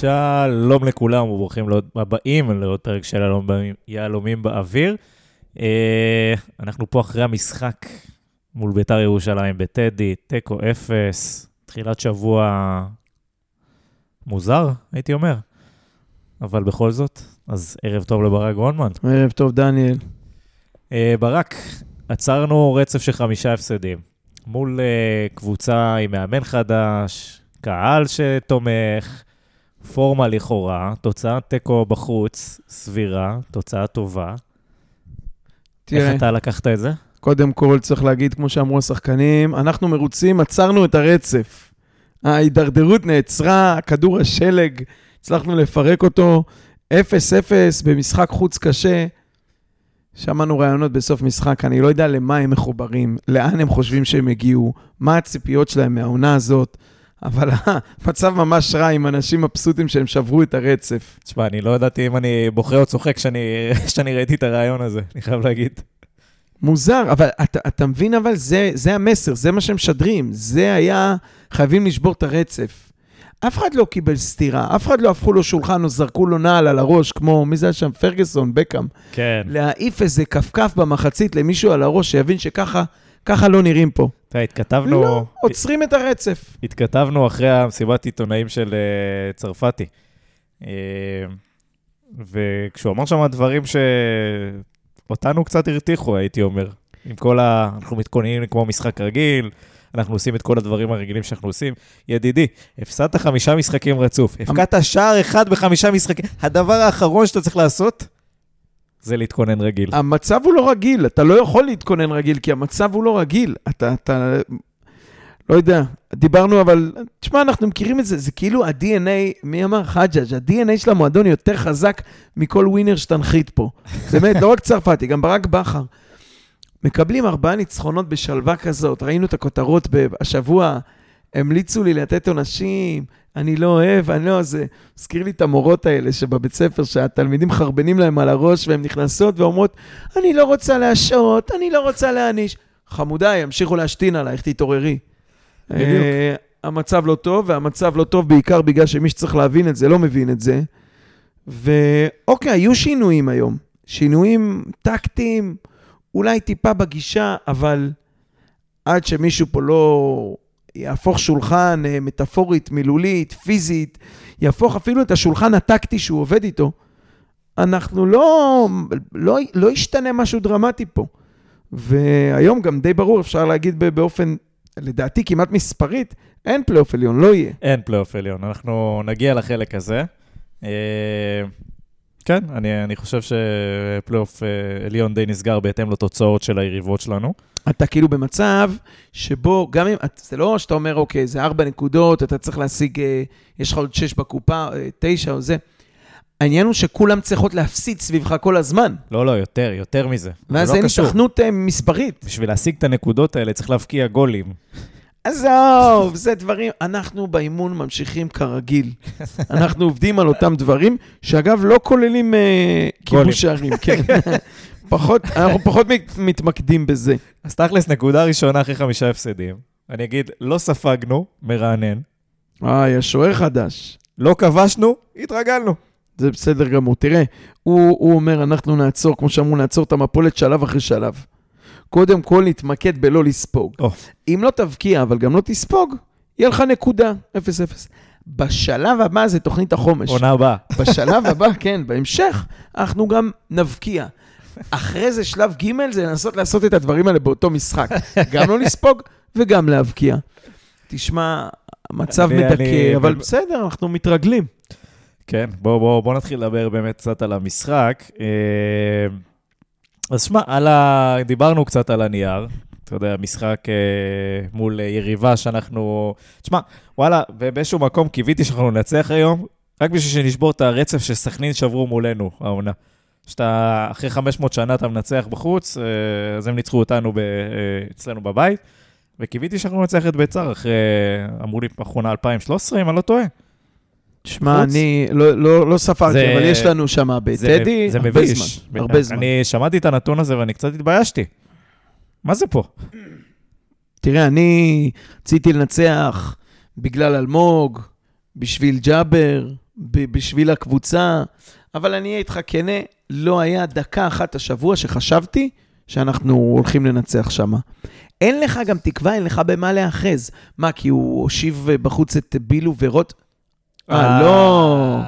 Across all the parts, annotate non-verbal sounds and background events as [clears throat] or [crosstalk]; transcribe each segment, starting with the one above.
שלום לכולם וברוכים הבאים לעוד פרק של יהלומים באוויר. אה, אנחנו פה אחרי המשחק מול ביתר ירושלים בטדי, תיקו אפס, תחילת שבוע מוזר, הייתי אומר. אבל בכל זאת, אז ערב טוב לברק גרונמן. ערב טוב, דניאל. אה, ברק, עצרנו רצף של חמישה הפסדים. מול uh, קבוצה עם מאמן חדש, קהל שתומך, פורמה לכאורה, תוצאת תיקו בחוץ, סבירה, תוצאה טובה. תראה, איך אתה לקחת את זה? קודם כל, צריך להגיד, כמו שאמרו השחקנים, אנחנו מרוצים, עצרנו את הרצף. ההידרדרות נעצרה, כדור השלג, הצלחנו לפרק אותו, 0-0 במשחק חוץ קשה. שמענו רעיונות בסוף משחק, אני לא יודע למה הם מחוברים, לאן הם חושבים שהם הגיעו, מה הציפיות שלהם מהעונה הזאת, אבל המצב ממש רע עם אנשים מבסוטים שהם שברו את הרצף. תשמע, אני לא ידעתי אם אני בוכה או צוחק כשאני ראיתי את הרעיון הזה, אני חייב להגיד. מוזר, אבל אתה, אתה מבין, אבל זה, זה המסר, זה מה שהם משדרים. זה היה, חייבים לשבור את הרצף. אף אחד לא קיבל סטירה, אף אחד לא הפכו לו שולחן או זרקו לו נעל על הראש, כמו, מי זה היה שם? פרגוסון, בקאם. כן. להעיף איזה כפכף במחצית למישהו על הראש, שיבין שככה, ככה לא נראים פה. אתה התכתבנו... לא, עוצרים את הרצף. התכתבנו אחרי המסיבת עיתונאים של uh, צרפתי. Uh, וכשהוא אמר שם דברים שאותנו קצת הרתיחו, הייתי אומר. עם כל ה... אנחנו מתכוננים כמו משחק רגיל, אנחנו עושים את כל הדברים הרגילים שאנחנו עושים. ידידי, הפסדת חמישה משחקים רצוף, הפקדת שער אחד בחמישה משחקים. הדבר האחרון שאתה צריך לעשות זה להתכונן רגיל. המצב הוא לא רגיל, אתה לא יכול להתכונן רגיל, כי המצב הוא לא רגיל. אתה, אתה, לא יודע, דיברנו, אבל, תשמע, אנחנו מכירים את זה, זה כאילו ה-DNA, מי אמר? חג'אג', ה-DNA של המועדון יותר חזק מכל ווינר שתנחית פה. [laughs] באמת, לא רק צרפתי, גם ברק בכר. מקבלים ארבעה ניצחונות בשלווה כזאת. ראינו את הכותרות השבוע, המליצו לי לתת עונשים, אני לא אוהב, אני לא... זה מזכיר לי את המורות האלה שבבית ספר, שהתלמידים חרבנים להם על הראש והן נכנסות ואומרות, אני לא רוצה להשעות, אני לא רוצה להעניש. חמודה, ימשיכו להשתין עלייך, תתעוררי. בדיוק. Uh, המצב לא טוב, והמצב לא טוב בעיקר בגלל שמי שצריך להבין את זה לא מבין את זה. ואוקיי, היו שינויים היום. שינויים טקטיים. אולי טיפה בגישה, אבל עד שמישהו פה לא יהפוך שולחן אה, מטאפורית, מילולית, פיזית, יהפוך אפילו את השולחן הטקטי שהוא עובד איתו, אנחנו לא, לא, לא ישתנה משהו דרמטי פה. והיום גם די ברור, אפשר להגיד באופן, לדעתי כמעט מספרית, אין פלייאוף עליון, לא יהיה. אין פלייאוף עליון, אנחנו נגיע לחלק הזה. אה, כן, אני, אני חושב שפלייאוף אה, עליון די נסגר בהתאם לתוצאות של היריבות שלנו. אתה כאילו במצב שבו, גם אם, זה לא שאתה אומר, אוקיי, זה ארבע נקודות, אתה צריך להשיג, אה, יש לך עוד שש בקופה, אה, תשע או זה. העניין הוא שכולם צריכות להפסיד סביבך כל הזמן. לא, לא, יותר, יותר מזה. ואז אין התכנות מספרית. בשביל להשיג את הנקודות האלה צריך להבקיע גולים. עזוב, זה דברים, אנחנו באימון ממשיכים כרגיל. אנחנו עובדים על אותם דברים, שאגב, לא כוללים uh, כיבוש שערים, כן. [laughs] פחות, אנחנו פחות מתמקדים בזה. אז תכלס, נקודה ראשונה אחרי חמישה הפסדים. אני אגיד, לא ספגנו, מרענן. אה, יש שוער חדש. לא כבשנו, התרגלנו. זה בסדר גמור. תראה, הוא, הוא אומר, אנחנו נעצור, כמו שאמרו, נעצור את המפולת שלב אחרי שלב. קודם כל נתמקד בלא לספוג. Oh. אם לא תבקיע, אבל גם לא תספוג, יהיה לך נקודה, 0-0. בשלב הבא זה תוכנית החומש. עונה הבאה. בשלב הבא, [laughs] כן, בהמשך, אנחנו גם נבקיע. אחרי זה שלב ג' זה לנסות לעשות את הדברים האלה באותו משחק. [laughs] גם לא לספוג וגם להבקיע. תשמע, המצב מדכא, אני... אבל אני... בסדר, אנחנו מתרגלים. כן, בואו בוא, בוא נתחיל לדבר באמת קצת על המשחק. אה, אז שמע, ה... דיברנו קצת על הנייר, אתה יודע, משחק אה, מול יריבה שאנחנו... תשמע, וואלה, באיזשהו מקום קיוויתי שאנחנו ננצח היום, רק בשביל שנשבור את הרצף שסכנין שברו מולנו, העונה. שאתה, אחרי 500 שנה אתה מנצח בחוץ, אה, אז הם ניצחו אותנו ב, אה, אצלנו בבית, וקיוויתי שאנחנו ננצח את ביצר אחרי, אמרו לי, אחרונה 2013, אם אני לא טועה. שמע, אני לא, לא, לא ספרתי, זה, אבל יש לנו שם בטדי הרבה מביש. זמן. הרבה זמן. אני שמעתי את הנתון הזה ואני קצת התביישתי. מה זה פה? תראה, אני רציתי לנצח בגלל אלמוג, בשביל ג'אבר, ב- בשביל הקבוצה, אבל אני אהיה איתך כנה, לא היה דקה אחת השבוע שחשבתי שאנחנו הולכים לנצח שם. אין לך גם תקווה, אין לך במה להאחז. מה, כי הוא הושיב בחוץ את בילו ורוט? אה, לא,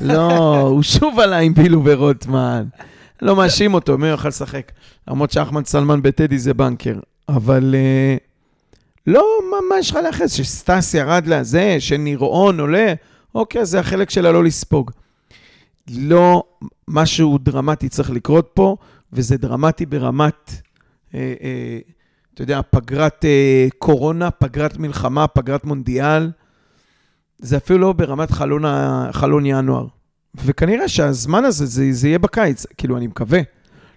לא, הוא שוב עלה עם בילו ורוטמן. לא מאשים אותו, מי יוכל לשחק? למרות שאחמד סלמן בטדי זה בנקר. אבל אה, לא, מה, מה יש לך להאחז? שסטס ירד לזה, שניר און עולה? אוקיי, זה החלק שלה לא לספוג. לא, משהו דרמטי צריך לקרות פה, וזה דרמטי ברמת, אה, אה, אתה יודע, פגרת אה, קורונה, פגרת מלחמה, פגרת מונדיאל. זה אפילו לא ברמת חלון, ה- חלון ינואר. וכנראה שהזמן הזה, זה, זה יהיה בקיץ, כאילו, אני מקווה.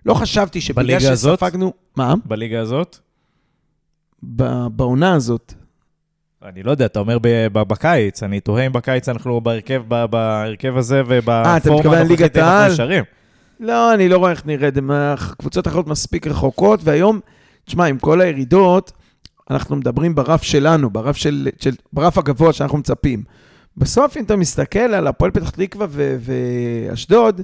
לא חשבתי שבגלל בליגה הזאת? שספגנו... מה? בליגה הזאת? ב- בעונה הזאת. אני לא יודע, אתה אומר בקיץ, אני תוהה אם בקיץ אנחנו בהרכב, ב- בהרכב הזה ובפורמה אה, אתה מתכוון ליגת העל? לא, אני לא רואה איך נרד, הקבוצות האחרות מספיק רחוקות, והיום, תשמע, עם כל הירידות, אנחנו מדברים ברף שלנו, ברף, של, של, ברף הגבוה שאנחנו מצפים. בסוף, אם אתה מסתכל על הפועל פתח תקווה ואשדוד,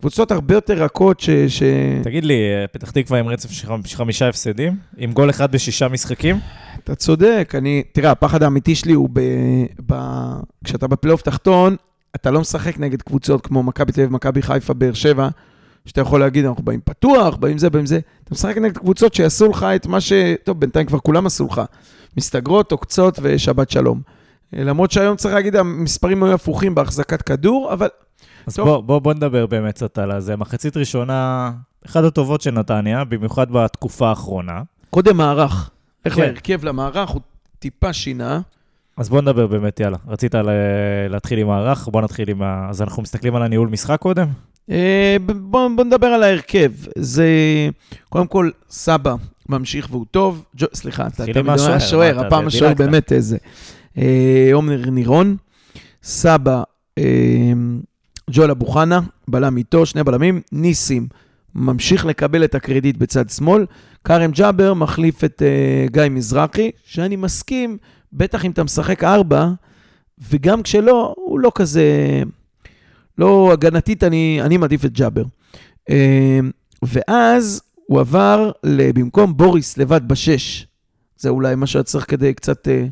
קבוצות הרבה יותר רכות ש... ש... תגיד לי, פתח תקווה עם רצף של חמ- חמישה הפסדים, עם גול אחד בשישה משחקים? אתה צודק, אני... תראה, הפחד האמיתי שלי הוא ב... ב... כשאתה בפלייאוף תחתון, אתה לא משחק נגד קבוצות כמו מכבי תל אביב, מכבי חיפה, באר שבע, שאתה יכול להגיד, אנחנו באים פתוח, באים זה, באים זה. אתה משחק נגד קבוצות שיעשו לך את מה ש... טוב, בינתיים כבר כולם עשו לך. מסתגרות, עוקצות ושבת שלום. למרות שהיום צריך להגיד, המספרים היו הפוכים בהחזקת כדור, אבל אז טוב. בוא, בוא, בוא נדבר באמת קצת על זה. מחצית ראשונה, אחת הטובות של נתניה, במיוחד בתקופה האחרונה. קודם מערך. איך כן. להרכב למערך, הוא טיפה שינה. אז בוא נדבר באמת, יאללה. רצית להתחיל עם הערך, בוא נתחיל עם ה... אז אנחנו מסתכלים על הניהול משחק קודם? אה, ב- בוא, נדבר על ההרכב. זה, קודם כל, סבא ממשיך והוא טוב. ג'ו, סליחה, אתה תמיד אומר השוער, הפעם השוער. באמת איזה. אה, עומר נירון, סבא, אה, ג'ול אבו חנה, בלם איתו, שני בלמים, ניסים ממשיך לקבל את הקרדיט בצד שמאל, כרם ג'אבר מחליף את אה, גיא מזרחי, שאני מסכים, בטח אם אתה משחק ארבע, וגם כשלא, הוא לא כזה... לא הגנתית, אני, אני מעדיף את ג'אבר. אה, ואז הוא עבר במקום בוריס לבד בשש. זה אולי מה שהיה צריך כדי קצת אה,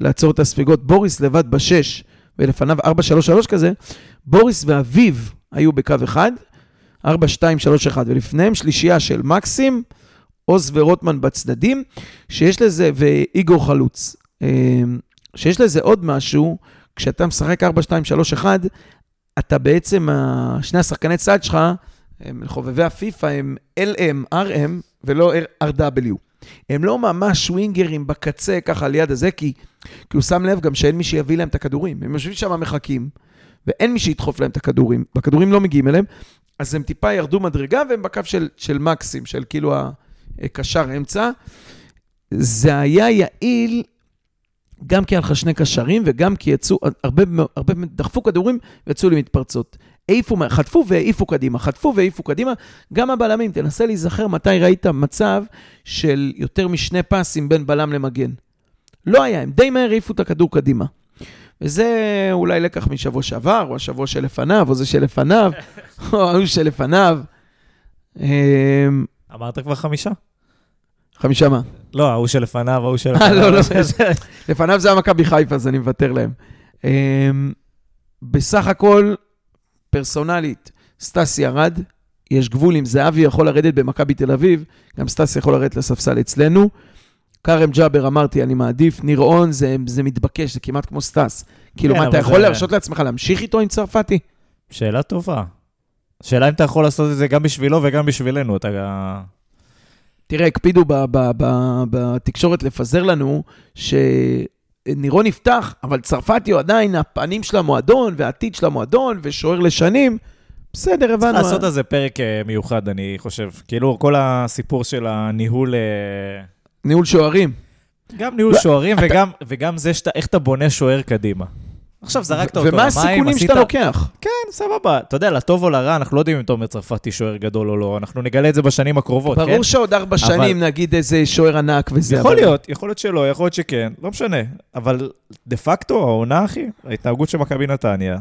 לעצור את הספיגות. בוריס לבד בשש, ולפניו 4-3-3 כזה. בוריס ואביו היו בקו אחד, 4-2-3-1, ולפניהם שלישייה של מקסים, עוז ורוטמן בצדדים, שיש לזה, ואיגור חלוץ. אה, שיש לזה עוד משהו, כשאתה משחק 4-2-3-1, אתה בעצם, שני השחקני צד שלך, הם חובבי הפיפא, הם LM, RM ולא RW. הם לא ממש ווינגרים בקצה, ככה ליד הזה, כי, כי הוא שם לב גם שאין מי שיביא להם את הכדורים. הם יושבים שם מחכים, ואין מי שידחוף להם את הכדורים, והכדורים לא מגיעים אליהם, אז הם טיפה ירדו מדרגה, והם בקו של, של מקסים, של כאילו הקשר אמצע. זה היה יעיל גם כי היה לך שני קשרים, וגם כי יצאו, הרבה, הרבה דחפו כדורים ויצאו למתפרצות. העיפו, חטפו והעיפו קדימה, חטפו והעיפו קדימה. גם הבלמים, תנסה להיזכר מתי ראית מצב של יותר משני פסים בין בלם למגן. לא היה, הם די מהר העיפו את הכדור קדימה. וזה אולי לקח משבוע שעבר, או השבוע שלפניו, או זה שלפניו, [laughs] או ההוא שלפניו. אמ, אמרת כבר חמישה? חמישה מה? לא, ההוא שלפניו, ההוא שלפניו. לא, לא, [laughs] לפניו זה היה מכבי חיפה, אז אני מוותר להם. אמ, בסך הכל, פרסונלית, סטאס ירד, יש גבול אם זהבי יכול לרדת במכבי תל אביב, גם סטאס יכול לרדת לספסל אצלנו. כרם ג'אבר, אמרתי, אני מעדיף, ניר און, זה, זה מתבקש, זה כמעט כמו סטאס. כאילו, כן, מה, אתה יכול זה- להרשות לעצמך להמשיך איתו עם צרפתי? שאלה טובה. שאלה אם אתה יכול לעשות את זה גם בשבילו וגם בשבילנו. אתה... תראה, הקפידו בתקשורת לפזר לנו שנירון יפתח, אבל צרפתי הוא עדיין הפנים של המועדון והעתיד של המועדון ושוער לשנים. בסדר, צריך הבנו. לעשות על זה פרק אה, מיוחד, אני חושב. כאילו, כל הסיפור של הניהול... אה, ניהול שוערים. גם ניהול שוערים וגם, וגם זה שאתה, איך אתה בונה שוער קדימה. עכשיו זרקת אותו למים, ומה הסיכונים עשית- שאתה לוקח? כן, סבבה. אתה יודע, לטוב או לרע, אנחנו לא יודעים אם תומר צרפתי שוער גדול או לא, אנחנו נגלה את זה בשנים הקרובות, כן? ברור שעוד ארבע שנים נגיד איזה שוער ענק וזה. יכול אבל- להיות, יכול להיות שלא, יכול להיות שכן, לא משנה. אבל דה פקטו, העונה, אחי, ההתנהגות של מכבי נתניה,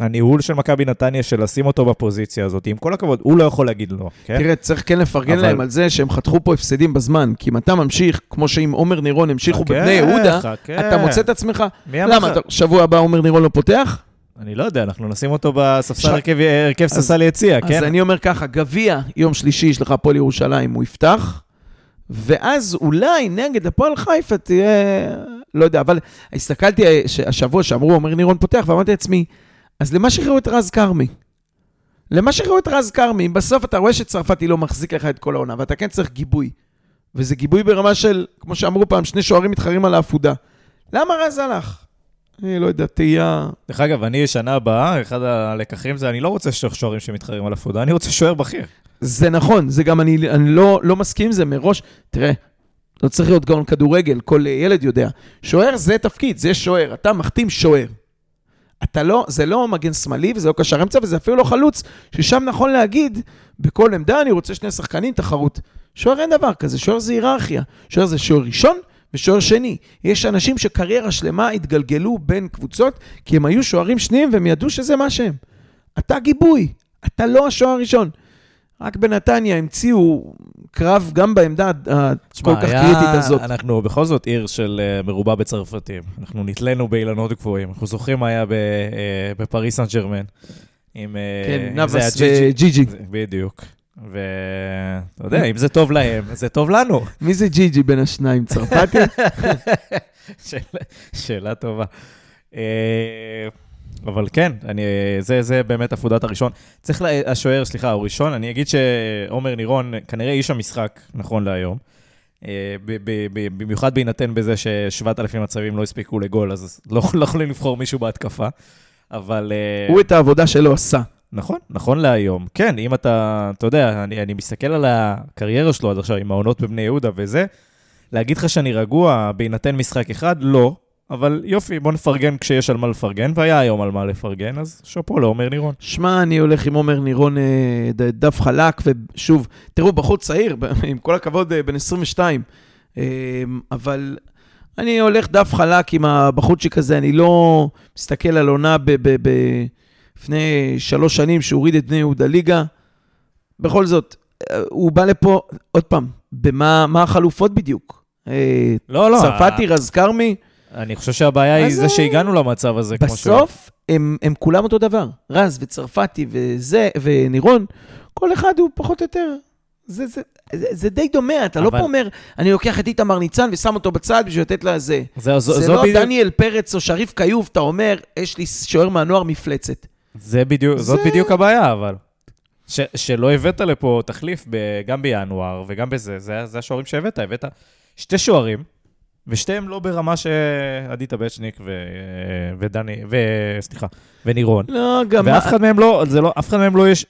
הניהול של מכבי נתניה, של לשים אותו בפוזיציה הזאת, עם כל הכבוד, הוא לא יכול להגיד לא, כן? תראה, צריך כן לפרגן אבל- להם על זה שהם חתכו פה הפסדים בזמן, כי אם אתה ממשיך, כמו שעם עומר נירון המשיכו חכה, בבני יהודה, חכה. אתה מוצא את עצמך, למה, לך? אתה- שבוע הבא עומר נירון לא פותח? אני לא יודע, אנחנו נשים אותו בספסל ש- הרכב- הרכב אז- ספסל יציע, אז כן? אני אומר ככה, גביע, יום שלישי יש לך הפועל ירושלים, הוא יפתח, ואז אולי נגד הפועל חיפה תהיה, לא יודע, אבל הסתכלתי הש- השבוע שאמרו, עומר נירון פותח, ואמרתי לעצמי, אז למה שחררו את רז כרמי? למה שחררו את רז כרמי? אם בסוף אתה רואה שצרפתי לא מחזיק לך את כל העונה, ואתה כן צריך גיבוי. וזה גיבוי ברמה של, כמו שאמרו פעם, שני שוערים מתחרים על העפודה. למה רז הלך? אני לא יודע, תהייה... דרך אגב, אני שנה הבאה, אחד הלקחים זה, אני לא רוצה שוערים שמתחרים על הפודה, אני רוצה שוער בכיר. זה נכון, זה גם, אני, אני לא, לא מסכים עם זה מראש. תראה, לא צריך להיות גאון כדורגל, כל ילד יודע. שוער זה תפקיד, זה שוער, אתה מחתים שוער. אתה לא, זה לא מגן שמאלי וזה לא קשר אמצע וזה אפילו לא חלוץ, ששם נכון להגיד, בכל עמדה אני רוצה שני שחקנים, תחרות. שוער אין דבר כזה, שוער זה היררכיה. שוער זה שוער ראשון ושוער שני. יש אנשים שקריירה שלמה התגלגלו בין קבוצות, כי הם היו שוערים שניים והם ידעו שזה מה שהם. אתה גיבוי, אתה לא השוער הראשון. רק בנתניה המציאו קרב גם בעמדה הכל כך היה- קריטית הזאת. אנחנו בכל זאת עיר של אה, מרובה בצרפתים. אנחנו נתלינו באילנות גבוהים. אנחנו זוכרים מה היה אה, בפריס סן ג'רמן. עם... אה, כן, זה נאבס. וג'י-ג'י. זה- בדיוק. ואתה יודע, אם זה טוב להם, זה טוב לנו. מי זה ג'י-ג'י בין השניים? צרפתי? [laughs] שאלה- שאלה טובה. אבל כן, אני, זה, זה באמת עפודת הראשון. צריך, לה, השוער, סליחה, הוא ראשון. אני אגיד שעומר נירון כנראה איש המשחק נכון להיום. אה, ב- ב- ב- במיוחד בהינתן בזה ש-7,000 מצבים לא הספיקו לגול, אז לא, לא יכולים לבחור מישהו בהתקפה. אבל... אה, הוא את העבודה שלו עשה. נכון, נכון להיום. כן, אם אתה, אתה יודע, אני, אני מסתכל על הקריירה שלו עד עכשיו עם העונות בבני יהודה וזה, להגיד לך שאני רגוע בהינתן משחק אחד? לא. אבל יופי, בוא נפרגן כשיש על מה לפרגן, והיה היום על מה לפרגן, אז שאפו לעומר נירון. שמע, אני הולך עם עומר נירון אה, דף חלק, ושוב, תראו, בחור צעיר, עם כל הכבוד, אה, בן 22, אה, אבל אני הולך דף חלק עם הבחורצ'יק הזה, אני לא מסתכל על עונה לפני שלוש שנים שהוריד את בני יהודה ליגה. בכל זאת, הוא בא לפה, עוד פעם, במה מה החלופות בדיוק? לא, לא. צרפתי, רז כרמי, אני חושב שהבעיה היא זה שהגענו למצב הזה, כמו ש... בסוף הם, הם כולם אותו דבר. רז וצרפתי וזה, ונירון, כל אחד הוא פחות או יותר. זה, זה, זה, זה די דומה, אתה לא אבל- פה אומר, אני לוקח את איתמר ניצן ושם אותו בצד בשביל לתת לה זה. זה, זה זו לא בדיוק, דניאל פרץ או שריף כיוף, אתה אומר, יש לי שוער מהנוער מפלצת. זה בדיוק, זאת זה- בדיוק הבעיה, אבל. ש, שלא הבאת לפה תחליף ב, גם בינואר וגם בזה, זה, זה השוערים שהבאת, הבאת שתי שוערים, ושתיהם לא ברמה שעדי טבצ'ניק ו, ודני, ו, סליחה, ונירון. לא, גם... ואף אחד מהם לא, זה לא, אף אחד מהם לא יש,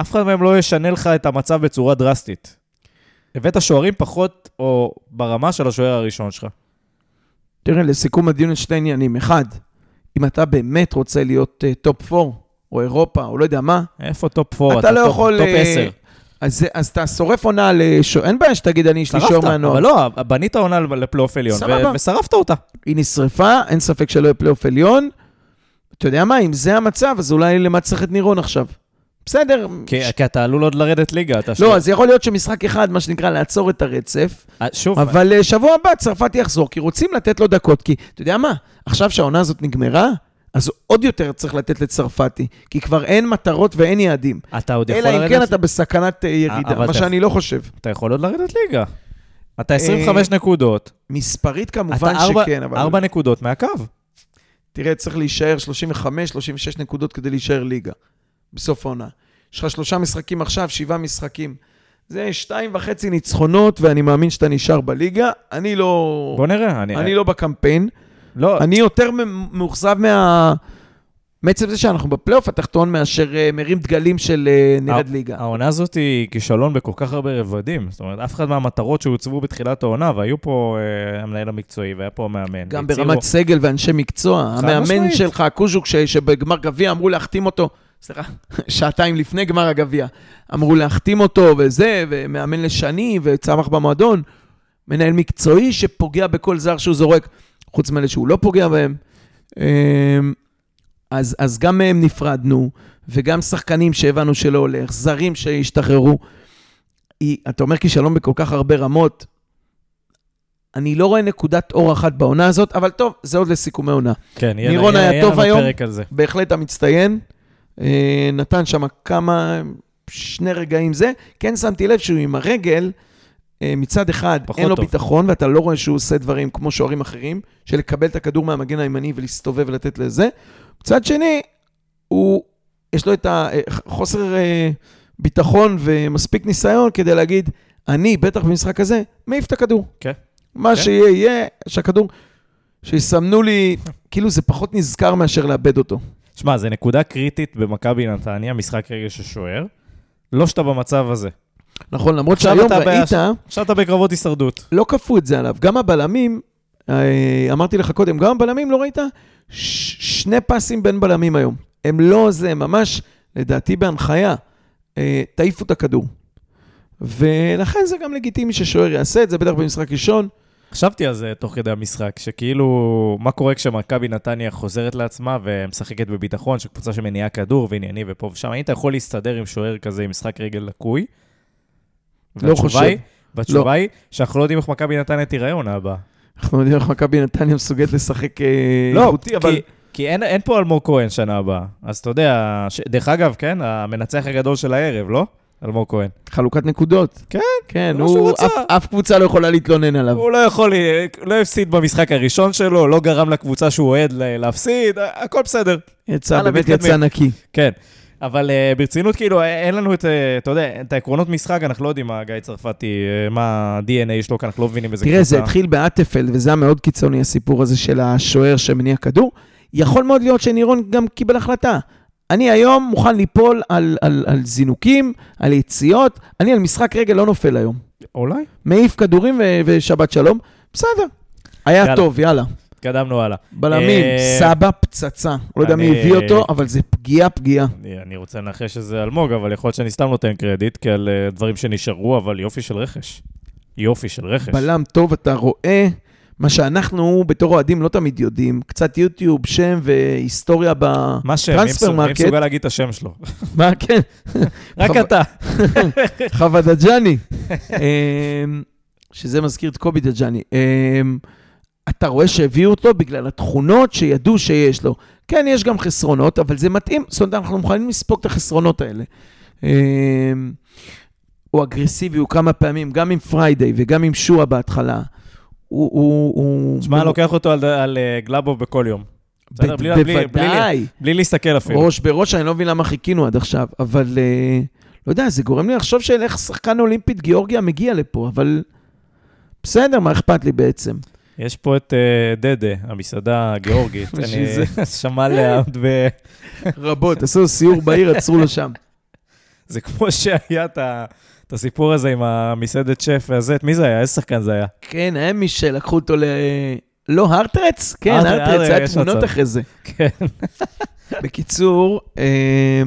אף אחד מהם לא ישנה לך את המצב בצורה דרסטית. הבאת שוערים פחות או ברמה של השוער הראשון שלך. תראה, לסיכום הדיון יש שני עניינים. אחד, אם אתה באמת רוצה להיות אה, top 4, או אירופה, או לא יודע מה, איפה top 4? אתה לא יכול... top אה, 10. אז, אז אתה שורף עונה לשוער, אין בעיה שתגיד, אני, יש לי שוער מהנוער. אבל לא, בנית עונה לפלייאוף עליון. ו- ושרפת אותה. היא נשרפה, אין ספק שלא יהיה פלייאוף עליון. אתה יודע מה, אם זה המצב, אז אולי למה צריך את נירון עכשיו? בסדר. כי, ש... כי אתה עלול עוד לרדת ליגה. אתה לא, אז יכול להיות שמשחק אחד, מה שנקרא, לעצור את הרצף, אה, שוב, אבל אה, שבוע הבא צרפתי יחזור, כי רוצים לתת לו דקות, כי אתה יודע מה, עכשיו שהעונה הזאת נגמרה, אז עוד יותר צריך לתת לצרפתי, כי כבר אין מטרות ואין יעדים. אתה עוד יכול אלא אם לרדת, כן אתה בסכנת אה, ירידה, אבל מה אתה- שאני לא חושב. אתה יכול עוד לרדת ליגה. אתה 25 נקודות, מספרית כמובן אתה שכן, אבל... ארבע נקודות מהקו. תראה, צריך להישאר 35, 36 נקודות כדי להישאר ליגה, בסוף העונה. יש לך שלושה משחקים עכשיו, שבעה משחקים. זה שתיים וחצי ניצחונות, ואני מאמין שאתה נשאר בליגה. אני לא... בוא נראה. אני, אני לא בקמפיין. לא, אני יותר מאוכזב מה... מעצם זה שאנחנו בפלייאוף התחתון, מאשר אה, מרים דגלים של אה, נרד ליגה. העונה הזאת היא כישלון בכל כך הרבה רבדים. זאת אומרת, אף אחד מהמטרות שהוצבו בתחילת העונה, והיו פה אה, המנהל המקצועי, והיה פה המאמן. גם ברמת סגל ואנשי מקצוע. המאמן. שלך, קוז'וק, ש- שבגמר גביע אמרו להחתים אותו, סליחה, [laughs] שעתיים לפני גמר הגביע, אמרו להחתים אותו וזה, ומאמן לשני, וצמח במועדון. מנהל מקצועי שפוגע בכל זר שהוא זורק, חוץ מאלה שהוא לא פוגע בהם. אמ, אז, אז גם מהם נפרדנו, וגם שחקנים שהבנו שלא הולך, זרים שהשתחררו. היא, אתה אומר כישלון בכל כך הרבה רמות, אני לא רואה נקודת אור אחת בעונה הזאת, אבל טוב, זה עוד לסיכומי עונה. כן, יהיה נירון יהיה- היה טוב היום. בהחלט המצטיין. אה, נתן שם כמה, שני רגעים זה. כן שמתי לב שהוא עם הרגל, מצד אחד אין לו טוב. ביטחון, ואתה לא רואה שהוא עושה דברים כמו שוערים אחרים, של לקבל את הכדור מהמגן הימני ולהסתובב ולתת לזה. מצד שני, הוא, יש לו את החוסר אה, ביטחון ומספיק ניסיון כדי להגיד, אני, בטח במשחק הזה, מעיף את הכדור. כן. מה כן. שיהיה, יהיה, שהכדור, שיסמנו לי, כאילו זה פחות נזכר מאשר לאבד אותו. שמע, זה נקודה קריטית במכבי נתניה, משחק רגע של שוער. לא שאתה במצב הזה. נכון, למרות שהיום אתה ראית, עכשיו אתה בקרבות הישרדות. לא כפו את זה עליו. גם הבלמים, אה, אמרתי לך קודם, גם הבלמים, לא ראית? ש- שני פסים בין בלמים היום. הם לא זה, ממש, לדעתי בהנחיה, אה, תעיפו את הכדור. ולכן זה גם לגיטימי ששוער יעשה את זה, בטח במשחק ראשון. חשבתי על זה תוך כדי המשחק, שכאילו, מה קורה כשמכבי נתניה חוזרת לעצמה ומשחקת בביטחון, של קבוצה שמניעה כדור וענייני ופה ושם, היית יכול להסתדר עם שוער כזה עם משחק רגל לקוי? לא חושב. היא- והתשובה היא שאנחנו לא יודעים איך מכבי נתניה תיראה עונה הבאה. אנחנו יודעים איך מכבי נתניה מסוגלת לשחק אה, לא, איכותי, אבל... כי, כי אין, אין פה אלמוג כהן שנה הבאה. אז אתה יודע, ש... דרך אגב, כן, המנצח הגדול של הערב, לא? אלמוג כהן. חלוקת נקודות. כן, כן, הוא. אף, אף קבוצה לא יכולה להתלונן עליו. הוא לא יכול, לא הפסיד במשחק הראשון שלו, לא גרם לקבוצה שהוא אוהד להפסיד, הכל בסדר. יצא, באמת. יצא נקי. כן. אבל uh, ברצינות, כאילו, אין לנו את, uh, אתה יודע, את העקרונות משחק, אנחנו לא יודעים מה גיא צרפתי, מה ה-DNA שלו, כי אנחנו לא מבינים איזה תראה, זה התחיל באטפלד, וזה היה מאוד קיצוני, הסיפור הזה של השוער שמניע כדור. יכול מאוד להיות שנירון גם קיבל החלטה. אני היום מוכן ליפול על, על, על זינוקים, על יציאות, אני על משחק רגל לא נופל היום. אולי? מעיף כדורים ו- ושבת שלום, בסדר. היה יאללה. טוב, יאללה. התקדמנו הלאה. בלמים, אה, סבא פצצה. לא יודע מי הביא אותו, אבל זה פגיעה, פגיעה. אני, רוצה לנחש שזה אלמוג, אבל יכול להיות שאני סתם נותן קרדיט, כי על uh, דברים שנשארו, אבל יופי של רכש. יופי של רכש. בלם טוב, אתה רואה מה שאנחנו בתור אוהדים לא תמיד יודעים. קצת יוטיוב, שם והיסטוריה ב... מה שם? מי מרקט. מסוגל להגיד את השם שלו? מה, כן, [laughs] רק אתה. [laughs] חווה דג'אני. אמ, שזה מזכיר את קובי דג'אני. אתה רואה שהביאו אותו בגלל התכונות שידעו שיש לו. כן, יש גם חסרונות, אבל זה מתאים, זאת אומרת, אנחנו מוכנים לספוג את החסרונות האלה. אמ, הוא אגרסיבי, הוא כמה פעמים, גם עם פריידיי וגם עם שועה בהתחלה. הוא... הוא, הוא תשמע, לוקח אותו על, על אה, גלאבוב בכל יום. בסדר, ב- בלי- בלי- בלי- בוודאי. בלי להסתכל אפילו. ראש בראש, אני לא מבין למה חיכינו עד עכשיו, אבל אה, לא יודע, זה גורם לי לחשוב של איך שחקן אולימפית גיאורגיה מגיע לפה, אבל בסדר, מה אכפת לי בעצם? יש פה את אה, דדה, המסעדה הגיאורגית. [laughs] אני. [laughs] שמע לעמוד ב... רבות, עשו סיור בעיר, עצרו לו שם. [laughs] זה כמו שהיה את הסיפור הזה עם המסעדת שף והזה, מי זה היה? איזה שחקן זה היה? כן, היה מי שלקחו אותו ל... לא, הרטרץ? כן, הרטרץ, הרטרץ, היה יש תמונות. אחרי זה. כן. בקיצור, אה,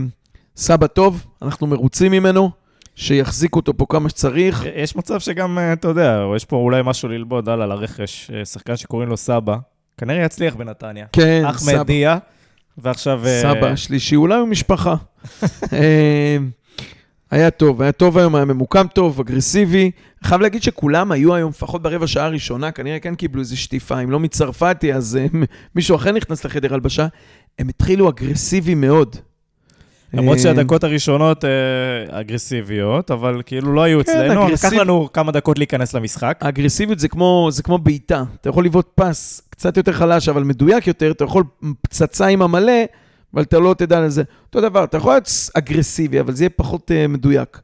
סבא טוב, אנחנו מרוצים ממנו, שיחזיקו אותו פה כמה שצריך. יש מצב שגם, אה, אתה יודע, יש פה אולי משהו ללמוד הלאה לרכש, אה, שחקן שקוראים לו סבא, כנראה יצליח בנתניה. כן, אחמד סבא. דיה, ועכשיו... אה, סבא השלישי, אולי הוא משפחה. [laughs] היה טוב, היה טוב היום, היה ממוקם טוב, אגרסיבי. חייב להגיד שכולם היו היום, לפחות ברבע שעה הראשונה, כנראה כן קיבלו איזו שטיפה, אם לא מצרפתי, אז [laughs] מישהו אחר נכנס לחדר הלבשה. הם התחילו אגרסיבי מאוד. למרות אה, שהדקות הראשונות אה, אגרסיביות, אבל כאילו לא היו כן, אצלנו, לקח לנו כמה דקות להיכנס למשחק. האגרסיביות זה כמו, בעיטה. אתה יכול לבעוט פס קצת יותר חלש, אבל מדויק יותר, אתה יכול פצצה עם המלא, אבל אתה לא תדע לזה. אותו דבר, אתה יכול להיות אגרסיבי, אבל זה יהיה פחות uh, מדויק.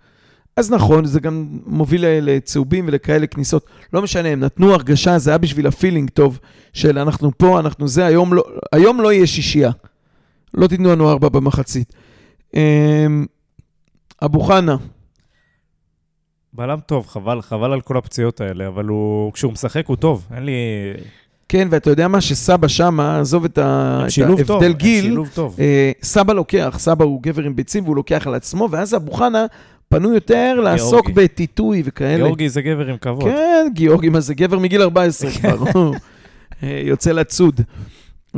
אז נכון, זה גם מוביל לצהובים ולכאלה כניסות. לא משנה, הם נתנו הרגשה, זה היה בשביל הפילינג טוב, של אנחנו פה, אנחנו זה, היום לא, היום לא יהיה שישייה. לא תיתנו לנו ארבע במחצית. אמ, אבו חנה, בלם טוב, חבל, חבל על כל הפציעות האלה, אבל הוא, כשהוא משחק הוא טוב, אין לי... כן, ואתה יודע מה, שסבא שמה, עזוב את ההבדל גיל. אה, סבא לוקח, סבא הוא גבר עם ביצים והוא לוקח על עצמו, ואז אבו חנה פנו יותר לעסוק בטיטוי וכאלה. גיאורגי זה גבר עם כבוד. כן, גיאורגי, מה זה גבר מגיל 14 כבר, הוא, אה, יוצא לצוד.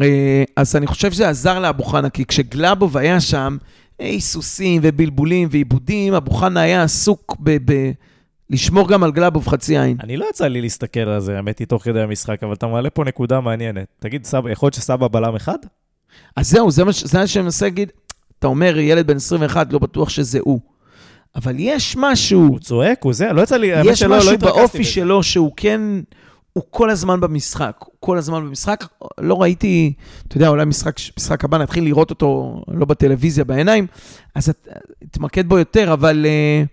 אה, אז אני חושב שזה עזר לאבו חנה, כי כשגלאבוב היה שם, היסוסים ובלבולים ועיבודים, אבו חנה היה עסוק ב... ב- לשמור גם על גלאבוב חצי עין. אני לא יצא לי להסתכל על זה, האמת היא, תוך כדי המשחק, אבל אתה מעלה פה נקודה מעניינת. תגיד, סבא, יכול להיות שסבא בלם אחד? אז זהו, זה מה זה מה שאני מנסה להגיד. אתה אומר, ילד בן 21, לא בטוח שזה הוא. אבל יש משהו, הוא צועק, הוא זה, לא יצא לי, האמת יש שלא, לא משהו התרכזתי באופי בזה. שלו שהוא כן, הוא כל הזמן במשחק. הוא כל הזמן במשחק. לא ראיתי, אתה יודע, אולי משחק, משחק הבא נתחיל לראות אותו לא בטלוויזיה, בעיניים, אז את- תתמקד בו יותר, אבל אה,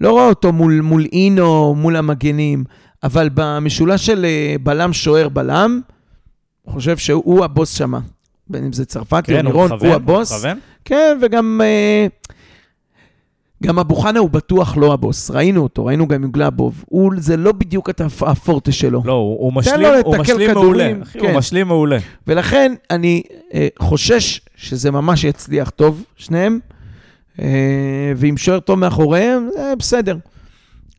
לא רואה אותו מול, מול אינו, מול המגנים, אבל במשולש של אה, בלם, שוער, בלם, חושב שהוא הבוס שמה. בין אם זה צרפתי או כן, הוא לירון, מכוון, הוא הבוס. מכוון? כן, וגם אה, גם אבו חנה הוא בטוח לא הבוס. ראינו אותו, ראינו גם עם גלאבוב. הוא, זה לא בדיוק הפורטה שלו. לא, הוא, הוא משלים, הוא משלים כדורים, מעולה. אחי, כן. הוא משלים מעולה. ולכן אני אה, חושש שזה ממש יצליח טוב, שניהם, אה, ועם שוער טוב מאחוריהם, זה בסדר.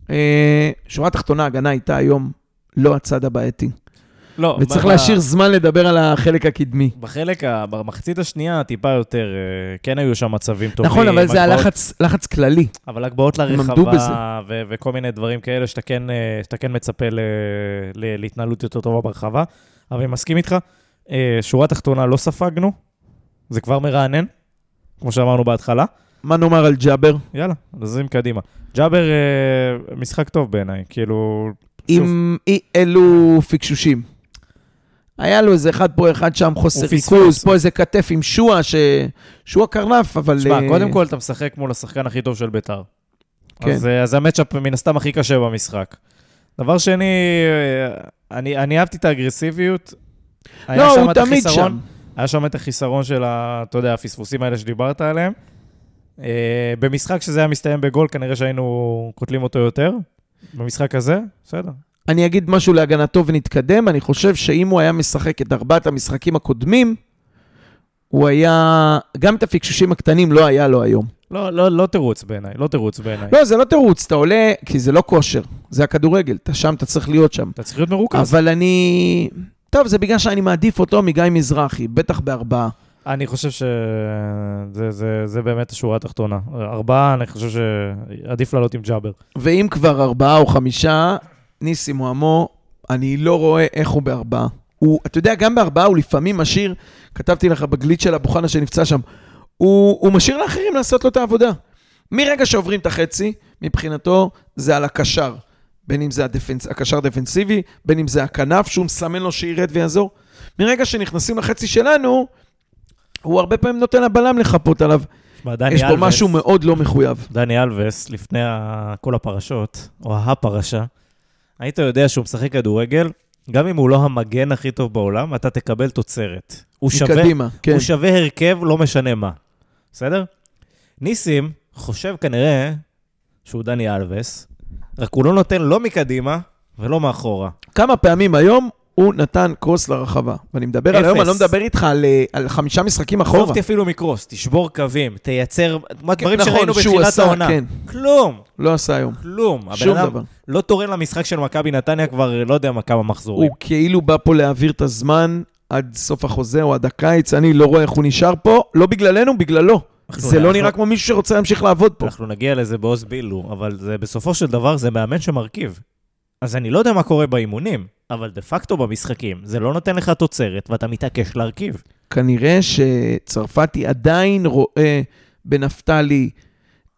אה, שורה תחתונה, ההגנה הייתה היום לא הצד הבעייתי. לא, וצריך ב- להשאיר זמן לדבר על החלק הקדמי. בחלק, ה- במחצית השנייה, טיפה יותר, אה, כן היו שם מצבים טובים. נכון, אבל זה הגבהות- הלחץ לחץ כללי. אבל הגבהות לרחבה. ו- וכל מיני דברים כאלה שאתה כן, אה, שאתה כן מצפה ל- ל- להתנהלות יותר טובה ברחבה. אבל אני מסכים איתך, אה, שורה תחתונה לא ספגנו, זה כבר מרענן, כמו שאמרנו בהתחלה. מה נאמר על ג'אבר? יאללה, נזרים קדימה. ג'אבר, משחק טוב בעיניי, כאילו... עם אי אלו פיקשושים. היה לו איזה אחד פה, אחד שם, חוסר. ריכוז, פה איזה כתף עם שועה, ש... שועה קרנף, אבל... תשמע, אה, קודם כל אתה משחק מול השחקן הכי טוב של ביתר. כן. אז אה, אז זה המצ'אפ מן הסתם הכי קשה במשחק. דבר שני, אה, אני, אני אהבתי את האגרסיביות. לא, הוא את תמיד החיסרון- שם. היה שם את החיסרון של, ה, אתה יודע, הפספוסים האלה שדיברת עליהם. אה, במשחק שזה היה מסתיים בגול, כנראה שהיינו קוטלים אותו יותר. במשחק הזה, בסדר. אני אגיד משהו להגנתו ונתקדם. אני חושב שאם הוא היה משחק את ארבעת המשחקים הקודמים, הוא היה... גם את הפיקשושים הקטנים לא היה לו היום. לא, לא, לא תירוץ בעיניי, לא תירוץ בעיניי. לא, זה לא תירוץ, אתה עולה, כי זה לא כושר, זה הכדורגל, אתה שם, אתה צריך להיות שם. אתה צריך להיות מרוכז. אבל אני... טוב, זה בגלל שאני מעדיף אותו מגיא מזרחי, בטח בארבעה. אני חושב שזה זה, זה באמת השורה התחתונה. ארבעה, אני חושב שעדיף לעלות עם ג'אבר. ואם כבר ארבעה או חמישה, ניסים מועמו, אני לא רואה איך הוא בארבעה. הוא, אתה יודע, גם בארבעה הוא לפעמים משאיר, כתבתי לך בגליץ' של אבו חנה שנפצע שם, הוא, הוא משאיר לאחרים לעשות לו את העבודה. מרגע שעוברים את החצי, מבחינתו זה על הקשר. בין אם זה הדפנס, הקשר דפנסיבי, בין אם זה הכנף, שהוא מסמן לו שירד ויעזור. מרגע שנכנסים לחצי שלנו, הוא הרבה פעמים נותן לבלם לחפות עליו. תשמע, דני יש פה משהו מאוד לא מחויב. דני אלווס, לפני כל הפרשות, או הפרשה, היית יודע שהוא משחק כדורגל, גם אם הוא לא המגן הכי טוב בעולם, אתה תקבל תוצרת. הוא שווה, מקדימה, כן. הוא שווה הרכב, לא משנה מה. בסדר? ניסים חושב כנראה שהוא דני אלווס, רק הוא לא נותן לא מקדימה ולא מאחורה. כמה פעמים היום הוא נתן קרוס לרחבה. ואני מדבר על אפס. היום, אני לא מדבר איתך על, אה, על חמישה משחקים אחורה. אותי אפילו מקרוס, תשבור קווים, תייצר, כן, דברים נכון, שראינו בתחילת העונה. כן. כלום, לא עשה היום. כלום. הבן שום אדם דבר. לא תורם למשחק של מכבי נתניה כבר לא יודע מה כמה מחזורים. הוא כאילו בא פה להעביר את הזמן עד סוף החוזה או עד הקיץ, אני לא רואה איך הוא נשאר פה, לא בגללנו, בגללו. זה לא נראה כמו מישהו שרוצה להמשיך לעבוד פה. אנחנו נגיע לזה בעוז בילו, אבל בסופו של דבר זה מאמן שמרכיב. אז אני לא יודע מה קורה באימונים, אבל דה פקטו במשחקים, זה לא נותן לך תוצרת ואתה מתעקש להרכיב. כנראה שצרפתי עדיין רואה בנפתלי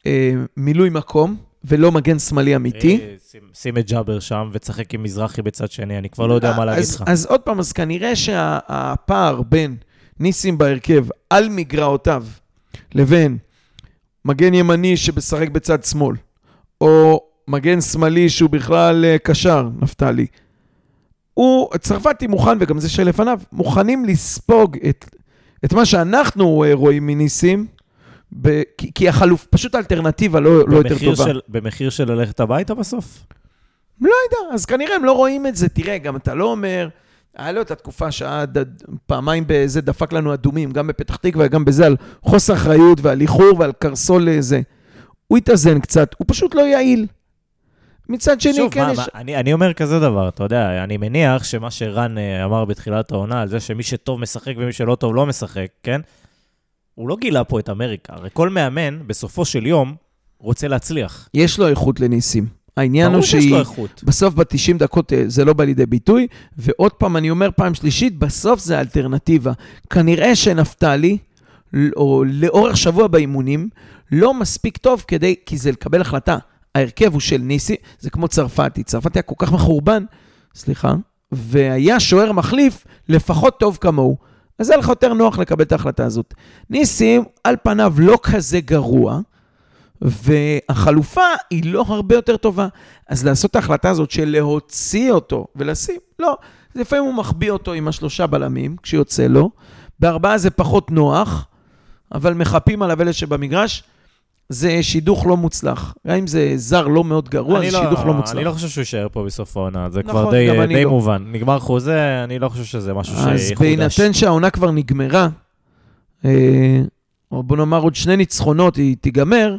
אה, מילוי מקום, ולא מגן שמאלי אמיתי. אה, שים, שים את ג'אבר שם ותשחק עם מזרחי בצד שני, אני כבר לא יודע מה להגיד אז, לך. אז עוד פעם, אז כנראה שהפער בין ניסים בהרכב על מגרעותיו לבין מגן ימני שמשחק בצד שמאל, או מגן שמאלי שהוא בכלל אה, קשר, נפתלי, הוא, צרפתי מוכן, וגם זה שלפניו, מוכנים לספוג את, את מה שאנחנו אה, רואים מניסים, ב, כי, כי החלוף, פשוט האלטרנטיבה לא, לא יותר טובה. של, במחיר של ללכת הביתה בסוף? יודע, אז כנראה הם לא רואים את זה. תראה, גם אתה לא אומר, היה לו את התקופה שעד עד- פעמיים בזה דפק לנו אדומים, גם בפתח תקווה, גם בזה, על חוסר אחריות ועל איחור ועל קרסול לזה. הוא התאזן קצת, הוא פשוט לא יעיל. מצד שני, שוב, כן מה, יש... מה, אני, אני אומר כזה דבר, אתה יודע, אני מניח שמה שרן אה, אמר בתחילת העונה, על זה שמי שטוב משחק ומי שלא טוב לא משחק, כן? הוא לא גילה פה את אמריקה. הרי כל מאמן, בסופו של יום, רוצה להצליח. יש לו איכות לניסים. העניין הוא שהיא... בסוף ב-90 דקות אה, זה לא בא לידי ביטוי, ועוד פעם, אני אומר פעם שלישית, בסוף זה האלטרנטיבה. כנראה שנפתלי, או לאורך שבוע באימונים, לא מספיק טוב כדי, כי זה לקבל החלטה. ההרכב הוא של ניסי, זה כמו צרפתי. צרפתי היה כל כך מחורבן, סליחה, והיה שוער מחליף לפחות טוב כמוהו. אז היה לך יותר נוח לקבל את ההחלטה הזאת. ניסים, על פניו, לא כזה גרוע, והחלופה היא לא הרבה יותר טובה. אז לעשות את ההחלטה הזאת של להוציא אותו ולשים, לא. לפעמים הוא מחביא אותו עם השלושה בלמים, כשיוצא לו. בארבעה זה פחות נוח, אבל מחפים עליו אלה שבמגרש. זה שידוך לא מוצלח. גם אם זה זר לא מאוד גרוע, זה שידוך לא מוצלח. אני לא חושב שהוא יישאר פה בסוף העונה, זה נכון, כבר די, די לא. מובן. נגמר חוזה, אני לא חושב שזה משהו אז שיחודש. בהינתן שהעונה כבר נגמרה, אה, או בוא נאמר עוד שני ניצחונות היא תיגמר,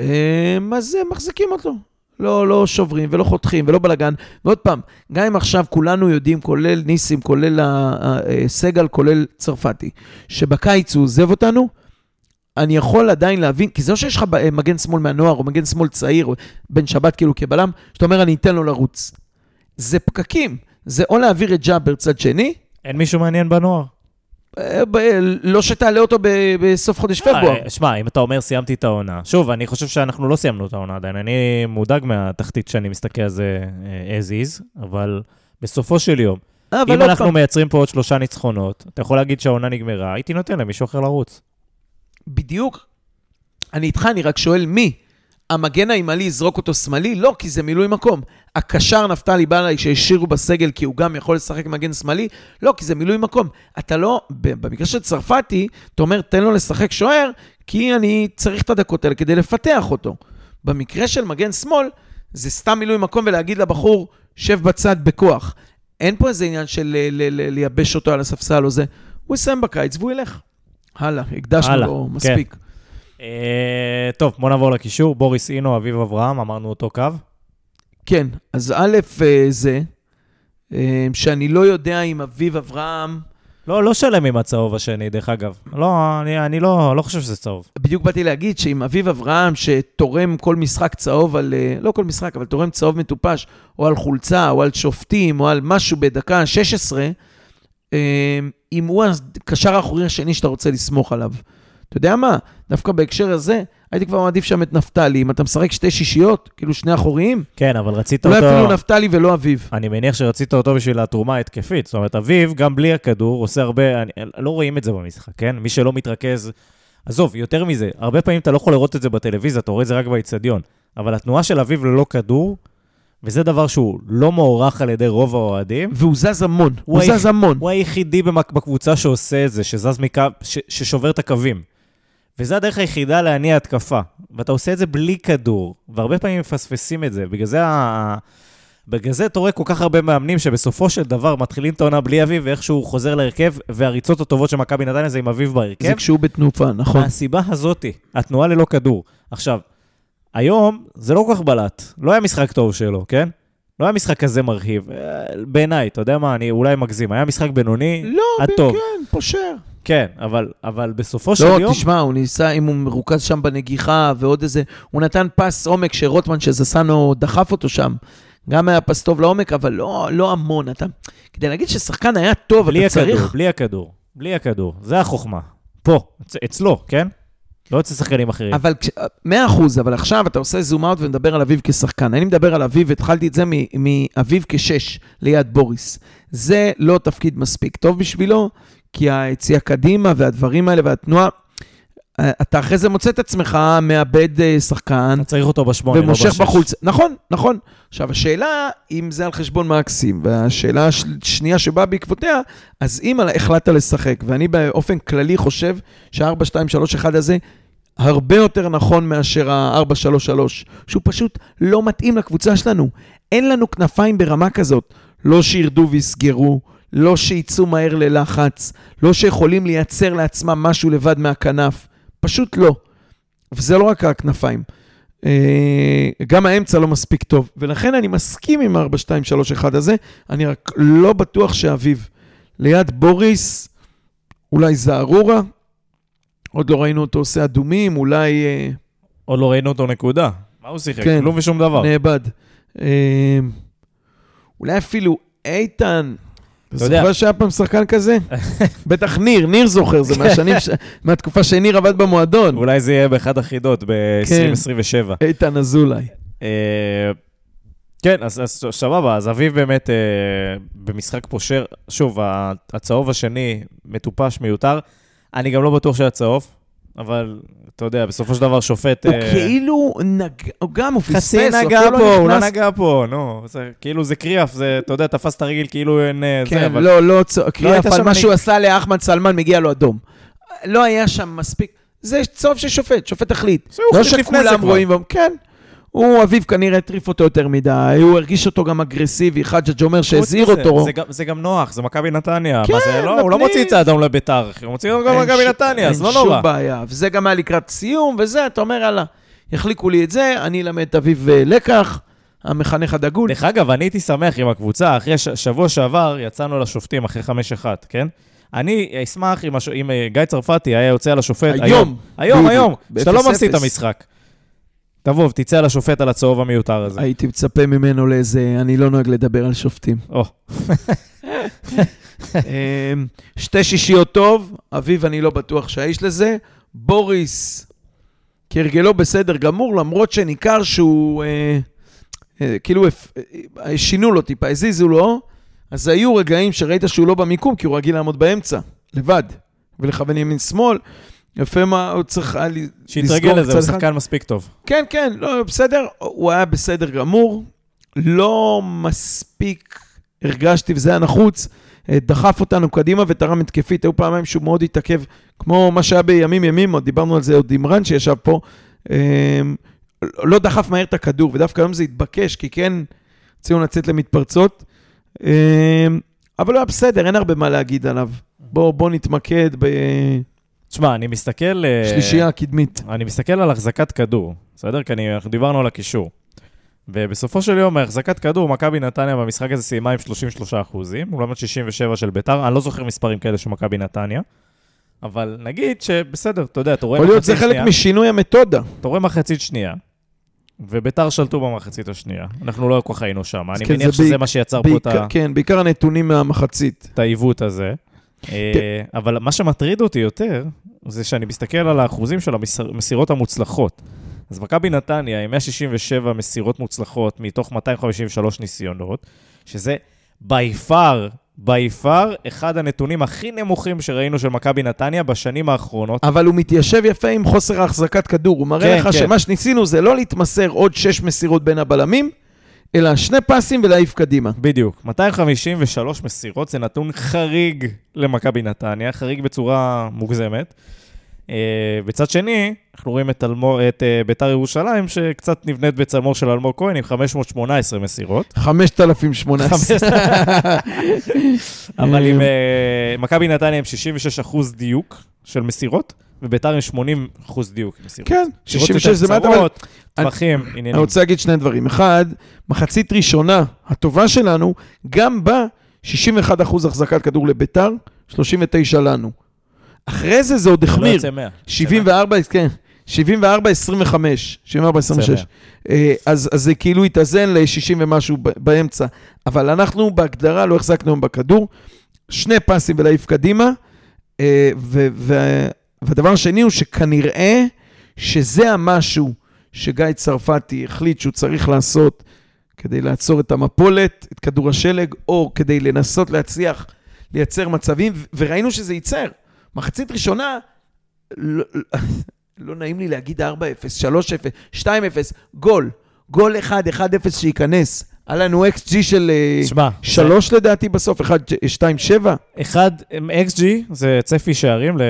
אה, אז אה, מחזיקים אותו. לא, לא שוברים ולא חותכים ולא בלאגן. ועוד פעם, גם אם עכשיו כולנו יודעים, כולל ניסים, כולל ה- ה- אה, סגל, כולל צרפתי, שבקיץ הוא עוזב אותנו, אני יכול עדיין להבין, כי זה לא שיש לך אה, מגן שמאל מהנוער, או מגן שמאל צעיר, או בן שבת כאילו כבלם, שאתה אומר, אני אתן לו לרוץ. זה פקקים. זה או להעביר את ג'אבר צד שני, אין מישהו מעניין בנוער. אה, ב- לא שתעלה אותו ב- בסוף חודש פברואר. אה, שמע, אם אתה אומר סיימתי את העונה, שוב, אני חושב שאנחנו לא סיימנו את העונה עדיין, אני מודאג מהתחתית שאני מסתכל על זה אה, as is, אבל בסופו של יום, אה, אם אנחנו פעם, מייצרים פה עוד שלושה ניצחונות, אתה יכול להגיד שהעונה נגמרה, הייתי נותן למישהו אחר לרוץ. בדיוק, אני איתך, אני רק שואל מי? המגן הימני יזרוק אותו שמאלי? לא, כי זה מילוי מקום. הקשר נפתלי בא אליי שהשאירו בסגל כי הוא גם יכול לשחק מגן שמאלי? לא, כי זה מילוי מקום. אתה לא, במקרה של צרפתי, אתה אומר, תן לו לשחק שוער, כי אני צריך את הדקות האלה כדי לפתח אותו. במקרה של מגן שמאל, זה סתם מילוי מקום ולהגיד לבחור, שב בצד בכוח. אין פה איזה עניין של לייבש אותו על הספסל או זה. הוא יסיים בקיץ והוא ילך. הלאה, הקדשנו לו כן. מספיק. אה, טוב, בוא נעבור לקישור. בוריס אינו, אביב אברהם, אמרנו אותו קו. כן, אז א', אה, זה, אה, שאני לא יודע אם אביב אברהם, לא, לא שלם עם הצהוב השני, דרך אגב. לא, אני, אני לא, לא חושב שזה צהוב. בדיוק באתי להגיד שאם אביב אברהם, שתורם כל משחק צהוב על, לא כל משחק, אבל תורם צהוב מטופש, או על חולצה, או על שופטים, או על משהו בדקה 16, אה, אם הוא הקשר האחורי השני שאתה רוצה לסמוך עליו. אתה יודע מה? דווקא בהקשר הזה, הייתי כבר מעדיף שם את נפתלי. אם אתה משחק שתי שישיות, כאילו שני אחוריים, כן, אבל רצית אולי אותו... אפילו נפתלי ולא אביב. אני מניח שרצית אותו בשביל התרומה ההתקפית. זאת אומרת, אביב, גם בלי הכדור, עושה הרבה... אני, לא רואים את זה במשחק, כן? מי שלא מתרכז... עזוב, יותר מזה, הרבה פעמים אתה לא יכול לראות את זה בטלוויזיה, אתה רואה את זה רק באיצטדיון. אבל התנועה של אביב ללא כדור, וזה דבר שהוא לא מוערך על ידי רוב האוהדים, והוא זז המון, הוא היח- זז המון. הוא היחידי במק- בקבוצה שעושה את זה, שזז מקו, ש, ששובר את הקווים. וזה הדרך היחידה להניע התקפה. ואתה עושה את זה בלי כדור, והרבה פעמים מפספסים את זה. בגלל זה, ה... בגלל זה אתה רואה כל כך הרבה מאמנים שבסופו של דבר מתחילים את העונה בלי אביב, ואיכשהו הוא חוזר להרכב, והריצות הטובות של מכבי נתניה זה עם אביב בהרכב. זה כשהוא בתנופה, נכון. מהסיבה הזאתי, התנועה ללא כדור. עכשיו, היום זה לא כל כך בלט, לא היה משחק טוב שלו, כן? לא היה משחק כזה מרהיב. אה, בעיניי, אתה יודע מה, אני אולי מגזים. היה משחק בינוני, לא, עד טוב. כן, פושר. כן, אבל, אבל בסופו של לא, יום... תשמע, הוא ניסה, אם הוא מרוכז שם בנגיחה ועוד איזה... הוא נתן פס עומק שרוטמן, שזסנו דחף אותו שם. גם היה פס טוב לעומק, אבל לא, לא המון. אתה... כדי להגיד ששחקן היה טוב, בלי אתה הכדור, צריך... בלי הכדור, בלי הכדור. זה החוכמה. פה, אצ- אצלו, כן? לא אצל שחקנים אחרים. אבל, מאה אחוז, אבל עכשיו אתה עושה זום אאוט ומדבר על אביב כשחקן. אני מדבר על אביב, התחלתי את זה מאביב כשש ליד בוריס. זה לא תפקיד מספיק טוב בשבילו, כי היציאה קדימה והדברים האלה והתנועה, אתה אחרי זה מוצא את עצמך מאבד אה, שחקן, אתה צריך אותו בשמונה, לא ומושך בשש. בחוץ. נכון, נכון. עכשיו, השאלה אם זה על חשבון מקסים, והשאלה השנייה שבאה בעקבותיה, אז אם החלטת לשחק, ואני באופן כללי חושב שה-4-2-3-1 הזה הרבה יותר נכון מאשר ה-4-3-3, שהוא פשוט לא מתאים לקבוצה שלנו. אין לנו כנפיים ברמה כזאת. לא שירדו ויסגרו, לא שיצאו מהר ללחץ, לא שיכולים לייצר לעצמם משהו לבד מהכנף. פשוט לא. וזה לא רק הכנפיים. אה, גם האמצע לא מספיק טוב, ולכן אני מסכים עם 4-2-3-1 הזה, אני רק לא בטוח שאביב. ליד בוריס, אולי זערורה, עוד לא ראינו אותו עושה אדומים, אולי אה, עוד לא ראינו אותו נקודה. מה הוא שיחק? כן. כלום ושום דבר. נאבד. אה, אולי אפילו איתן. אתה יודע. זוכר שהיה פעם שחקן כזה? [laughs] בטח ניר, ניר זוכר, זה כן. מהשנים, ש- מהתקופה שניר עבד במועדון. אולי זה יהיה באחד החידות ב-2027. איתן אזולאי. אה, כן, אז, אז סבבה, אז אביב באמת אה, במשחק פושר, שוב, הצהוב השני מטופש, מיותר. אני גם לא בטוח שהיה צהוב, אבל אתה יודע, בסופו של דבר שופט... הוא אה, כאילו נגע, הוא גם, הוא פספס, חצי נגע אפילו פה, הוא לא. נגע פה, נו, זה, כאילו זה קריאף, זה, אתה יודע, תפס את הרגל כאילו אין אה, זה, כן, אבל... לא, לא, צ- קריאף היית על מה אני- שהוא עשה לאחמד סלמן, מגיע לו אדום. לא היה שם מספיק, זה צהוב של שופט, שופט החליט. זה לא זה שכולם. רואים, כן. הוא, אביב כנראה הטריף אותו יותר מדי, הוא הרגיש אותו גם אגרסיבי, חג'ג' אומר שהזהיר אותו. זה, גם, זה גם נוח, זה מכבי נתניה. כן, זה, לא, הוא לא. מוציא את זה אדום לביתר, הוא מוציא גם אין מכבי נתניה, אז לא אין נורא. שום בעיה, וזה גם היה לקראת סיום, וזה, אתה אומר, יאללה, יחליקו לי את זה, אני אלמד את אביב אה, לקח, המחנך הדגול. דרך אגב, אני הייתי שמח עם הקבוצה, אחרי ש... שבוע שעבר יצאנו לשופטים אחרי 5-1, כן? אני אשמח אם, הש... אם אה, גיא צרפתי היה יוצא על השופט היום. היום. היום, דודי, היום, שאתה לא ב- 0-0. מפסיד את המשחק. תבוא ותצא על השופט על הצהוב המיותר הזה. הייתי מצפה ממנו לאיזה, אני לא נוהג לדבר על שופטים. או, אמ, שתי שישיות טוב, אביב אני לא בטוח שהאיש לזה. בוריס, כהרגלו בסדר גמור, למרות שניכר שהוא, אה, אה, כאילו, אה, שינו לו טיפה, הזיזו לו, אז היו רגעים שראית שהוא לא במיקום, כי הוא רגיל לעמוד באמצע, לבד, ולכוון ימין-שמאל. יפה מה, הוא צריך היה לסגור שיתרגל לזה, הוא קצת. שחקן מספיק טוב. כן, כן, לא, בסדר, הוא היה בסדר גמור, לא מספיק הרגשתי, וזה היה נחוץ, אה, דחף אותנו קדימה ותרם התקפית, היו פעמיים שהוא מאוד התעכב, כמו מה שהיה בימים ימים, עוד דיברנו על זה עוד עם רן שישב פה, אה, לא דחף מהר את הכדור, ודווקא היום זה התבקש, כי כן, רצינו לצאת למתפרצות, אה, אבל הוא היה בסדר, אין הרבה מה להגיד עליו. בוא, בוא נתמקד תשמע, אני מסתכל... אה, בשלישייה הקדמית. אני מסתכל על החזקת כדור, בסדר? כי אני, אנחנו דיברנו על הקישור. ובסופו של יום, החזקת כדור, מכבי נתניה במשחק הזה סיימה עם 33 אחוזים, לעומת 67 של ביתר. אני לא זוכר מספרים כאלה של מכבי נתניה. אבל נגיד שבסדר, אתה יודע, אתה רואה יכול להיות זה מחצית חלק שנייה, משינוי המתודה. אתה רואה מחצית שנייה, וביתר שלטו במחצית השנייה. אנחנו לא כל כך היינו שם. אני כן, מניח זה שזה מה שיצר פה את ה- כן, בעיקר הנתונים מהמחצית. את העיוות הזה. אה, אבל מה שמטריד אותי יותר, זה שאני מסתכל על האחוזים של המסירות המוצלחות. אז מכבי נתניה עם 167 מסירות מוצלחות מתוך 253 ניסיונות, שזה by far, by far, אחד הנתונים הכי נמוכים שראינו של מכבי נתניה בשנים האחרונות. אבל הוא מתיישב יפה עם חוסר החזקת כדור. הוא מראה כן, לך כן. שמה שניסינו זה לא להתמסר עוד שש מסירות בין הבלמים, אלא שני פסים ולהעיף קדימה. בדיוק, 253 מסירות זה נתון חריג למכבי נתניה, חריג בצורה מוגזמת. אה, בצד שני, אנחנו רואים את, אלמוג, את אה, ביתר ירושלים, שקצת נבנית בצלמו של אלמוג כהן עם 518 מסירות. 5,018. [laughs] אבל עם אה, מכבי נתניה עם 66 אחוז דיוק של מסירות, וביתר עם 80 אחוז דיוק. כן, מסירות 66 יותר זה מעט, אבל קצרות, אני- טווחים, אני עניינים. רוצה להגיד שני דברים. אחד, מחצית ראשונה הטובה שלנו, גם בה 61 אחוז החזקת כדור לביתר, 39 לנו. אחרי זה זה עוד לא החמיר. יוצא 100. 74, כן, 74, 25, 74, 26. אה, אז, אז זה כאילו התאזן ל-60 ומשהו באמצע. אבל אנחנו בהגדרה לא החזקנו היום בכדור, שני פסים ולהעיף קדימה, אה, ו- והדבר השני הוא שכנראה שזה המשהו שגיא צרפתי החליט שהוא צריך לעשות כדי לעצור את המפולת, את כדור השלג, או כדי לנסות להצליח לייצר מצבים, וראינו שזה ייצר. מחצית ראשונה, לא, לא נעים לי להגיד 4-0, 3-0, 2-0, גול. גול 1, 1-0 שייכנס. היה לנו XG של אה, תשמע, 3 לדעתי בסוף, 1, 2, 7. אחד, XG זה צפי שערים, ל-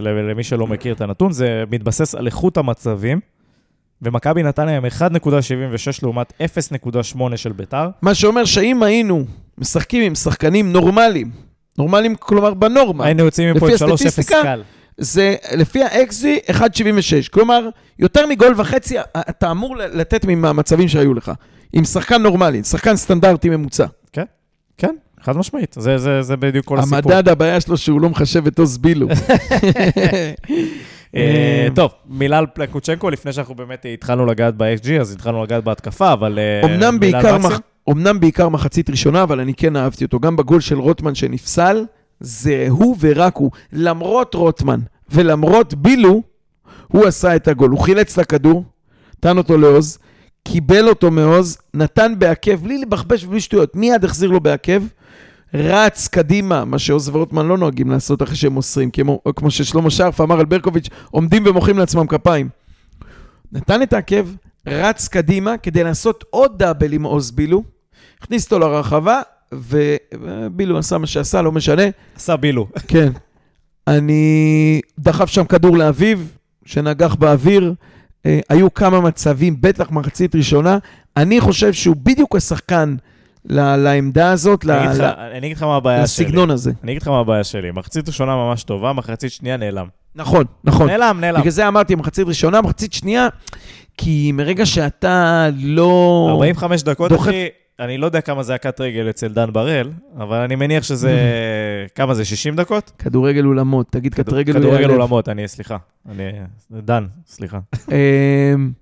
ל- למי שלא מכיר את הנתון, זה מתבסס על איכות המצבים, ומכבי נתניה עם 1.76 לעומת 0.8 של ביתר. מה שאומר שאם היינו משחקים עם שחקנים נורמליים, נורמליים כלומר בנורמה, היינו יוצאים מפה עם 3-0 הסטטיסטיקה, קל. זה לפי ה-XG 1.76. כלומר, יותר מגול וחצי אתה אמור לתת מהמצבים שהיו לך. עם שחקן נורמלי, שחקן סטנדרטי ממוצע. כן, כן, חד משמעית. זה, זה, זה בדיוק כל הסיפור. המדד, הבעיה שלו שהוא לא מחשב את עוז בילו. [laughs] אה, טוב, מילה על פלקוצ'נקו, לפני שאנחנו באמת התחלנו לגעת ב-XG, אז התחלנו לגעת בהתקפה, אבל אה, אמנם בעיקר, מח... אמנם בעיקר מחצית ראשונה, אבל אני כן אהבתי אותו. גם בגול של רוטמן שנפסל, זה הוא ורק הוא. למרות רוטמן ולמרות בילו, הוא עשה את הגול. הוא חילץ את הכדור, נתן אותו לעוז, קיבל אותו מעוז, נתן בעקב, בלי לבחבש ובלי שטויות, מיד החזיר לו בעקב, רץ קדימה, מה שעוז ורוטמן לא נוהגים לעשות אחרי שהם מוסרים, כמו, כמו ששלמה שרף אמר על ברקוביץ', עומדים ומוחאים לעצמם כפיים. נתן את העקב, רץ קדימה כדי לעשות עוד דאבל עם עוז בילו, הכניס אותו לרחבה, ובילו עשה מה שעשה, לא משנה. עשה בילו. [laughs] כן. אני דחף שם כדור לאביב, שנגח באוויר. אה, היו כמה מצבים, בטח מחצית ראשונה. אני חושב שהוא בדיוק השחקן לעמדה הזאת, אני אגיד לך מה הבעיה שלי. לסגנון הזה. אני אגיד לך מה הבעיה שלי. מחצית ראשונה ממש טובה, מחצית שנייה נעלם. נכון, נכון. נעלם, נעלם. בגלל זה אמרתי מחצית ראשונה, מחצית שנייה, כי מרגע שאתה לא... 45 דקות, אחי, אני לא יודע כמה זה הקת רגל אצל דן בראל, אבל אני מניח שזה... [laughs] כמה זה, 60 דקות? כדורגל אולמות, תגיד קט רגל כדורגל אולמות, אני, סליחה. אני... דן, סליחה. אמ,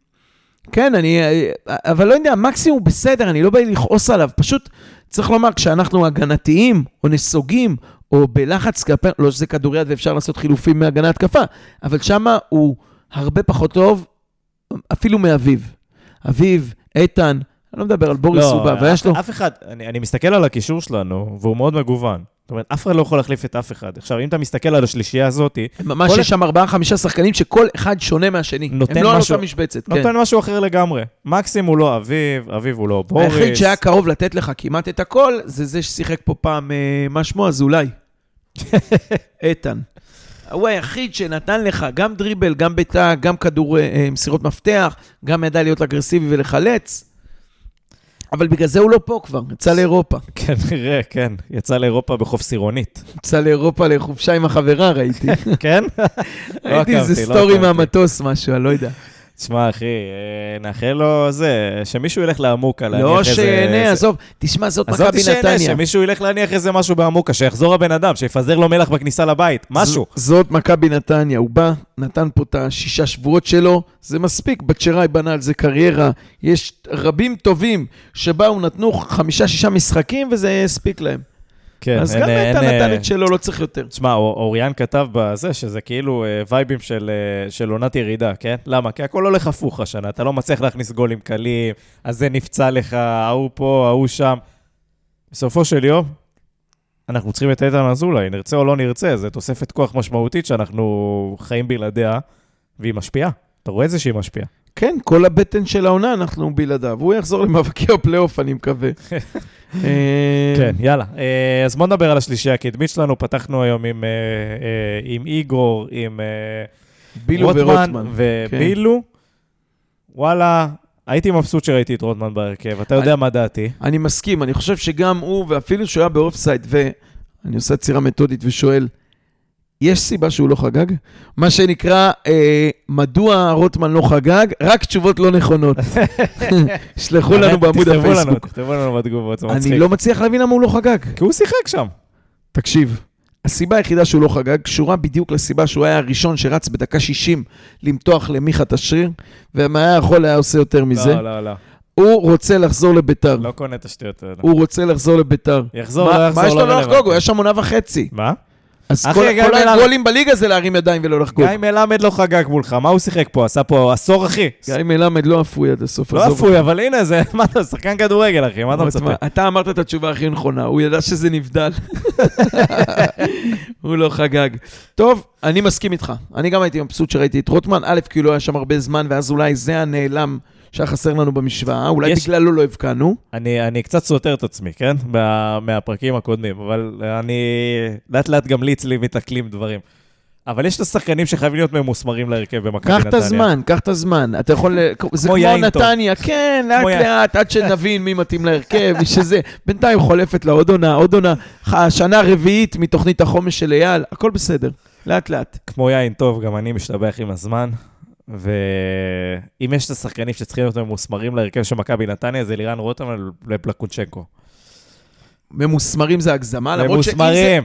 כן, אני... אבל לא יודע, מקסימום בסדר, אני לא בא לכעוס עליו. פשוט צריך לומר, כשאנחנו הגנתיים, או נסוגים, או בלחץ כלפי... לא שזה כדוריד ואפשר לעשות חילופים מהגנה התקפה, אבל שמה הוא הרבה פחות טוב, אפילו מאביו. אביב, איתן, אני לא מדבר על בוריס לא, סובה, ויש לו... אף אחד, אני, אני מסתכל על הקישור שלנו, והוא מאוד מגוון. זאת אומרת, אף אחד לא יכול להחליף את אף אחד. עכשיו, אם אתה מסתכל על השלישייה הזאת... ממש יש שם ארבעה-חמישה שחקנים שכל אחד שונה מהשני. נותן הם לא משהו, על אותה משבצת, כן. נותן משהו אחר לגמרי. מקסימום הוא לא אביב, אביב הוא לא בוריס. היחיד שהיה קרוב לתת לך כמעט את הכל, זה זה ששיחק פה פעם, אה, מה שמו? אזולאי. [laughs] איתן. הוא היחיד שנתן לך גם דריבל, גם ביתה, גם כדור אה, אה, מסירות מפתח, גם ידע להיות אגרסיבי ולחלץ. אבל בגלל זה הוא לא פה כבר, יצא לאירופה. כנראה, כן. יצא לאירופה בחוף סירונית. יצא לאירופה לחופשה עם החברה, ראיתי. [laughs] כן? ראיתי איזה לא סטורי מהמטוס, משהו, אני לא יודע. תשמע, אחי, אה, נאחל לו זה, שמישהו ילך לעמוקה, להניח לא איזה... לא שיהנה, עזוב, תשמע, זאת מכבי נתניה. עזוב תשהנה, שמישהו ילך להניח איזה משהו בעמוקה, שיחזור הבן אדם, שיפזר לו מלח בכניסה לבית, משהו. זאת מכבי נתניה, הוא בא, נתן פה את השישה שבועות שלו, זה מספיק, בת שיראי בנה על זה קריירה. יש רבים טובים שבאו, נתנו חמישה-שישה משחקים, וזה הספיק להם. כן, אז אין, גם נטע נתן את שלו, לא צריך יותר. תשמע, אוריאן כתב בזה שזה כאילו אה, וייבים של, אה, של עונת ירידה, כן? למה? כי הכל הולך הפוך השנה, אתה לא מצליח להכניס גולים קלים, אז זה נפצע לך, ההוא פה, ההוא שם. בסופו של יום, אנחנו צריכים את איתן אזולאי, נרצה או לא נרצה, זו תוספת כוח משמעותית שאנחנו חיים בלעדיה, והיא משפיעה. אתה רואה את זה שהיא משפיעה. כן, כל הבטן של העונה, אנחנו בלעדיו. הוא יחזור למאבקי הפלייאוף, אני מקווה. [laughs] אה, כן, יאללה. אה, אז בוא נדבר על השלישייה הקדמית שלנו. פתחנו היום עם, אה, עם איגור, עם בילו ורוטמן. ובילו. וואלה, הייתי מבסוט שראיתי את רוטמן בהרכב. אתה יודע מה דעתי. אני מסכים, אני חושב שגם הוא, ואפילו שהוא היה באופסייד, ואני עושה צירה מתודית ושואל, יש סיבה שהוא לא חגג? מה שנקרא, אה, מדוע רוטמן לא חגג? רק תשובות לא נכונות. [laughs] שלחו לנו בעמוד הפייסבוק. תכתבו לנו בתגובות, זה מצחיק. אני לא מצליח להבין למה הוא לא חגג. כי הוא שיחק שם. תקשיב, הסיבה היחידה שהוא לא חגג קשורה בדיוק לסיבה שהוא היה הראשון שרץ בדקה 60 למתוח למיכה את השריר, ומה היה יכול היה עושה יותר מזה. לא, לא, לא. הוא רוצה לחזור לביתר. לא קונה את השטויות האלה. הוא רוצה לחזור לביתר. יחזור, לא יחזור, מה יש לו לא לחגוג? הוא היה שם עונה וחצי. מה? אז כל, כל הגולים בליגה זה להרים ידיים ולא לחגוג. גיא מלמד לא חגג מולך, מה הוא שיחק פה? עשה פה עשור, אחי. גיא מלמד לא אפוי עד הסוף. לא אפוי, אבל הנה, זה, [laughs] מה אתה, שחקן כדורגל, אחי, מה אתה מצפה? אתה אמרת את התשובה הכי נכונה, הוא ידע שזה נבדל. [laughs] הוא לא חגג. טוב, אני מסכים איתך. אני גם הייתי מבסוט שראיתי את רוטמן, א', כי לא היה שם הרבה זמן, ואז אולי זה הנעלם. שהיה חסר לנו במשוואה, אולי יש... בגללו לא הבקענו. אני, אני קצת סותר את עצמי, כן? מה, מהפרקים הקודמים, אבל אני... לאט לאט גם לי אצלי מתעכלים דברים. אבל יש את השחקנים שחייבים להיות ממוסמרים להרכב במכבי נתניה. קח את הזמן, קח את הזמן. אתה יכול... [laughs] זה כמו נתניה, כן, לאט לאט, עד שנבין מי מתאים להרכב, מי שזה. [laughs] בינתיים חולפת לה עוד עונה, עוד עונה. השנה הרביעית מתוכנית החומש של אייל, הכל בסדר. לאט לאט. כמו יין טוב, גם אני משתבח עם הזמן. ואם יש את השחקנים שצריכים להיות ממוסמרים להרכב של מכבי נתניה, זה לירן רוטמן לפלקוצ'נקו. ממוסמרים זה הגזמה, למרות שאם זה... ממוסמרים.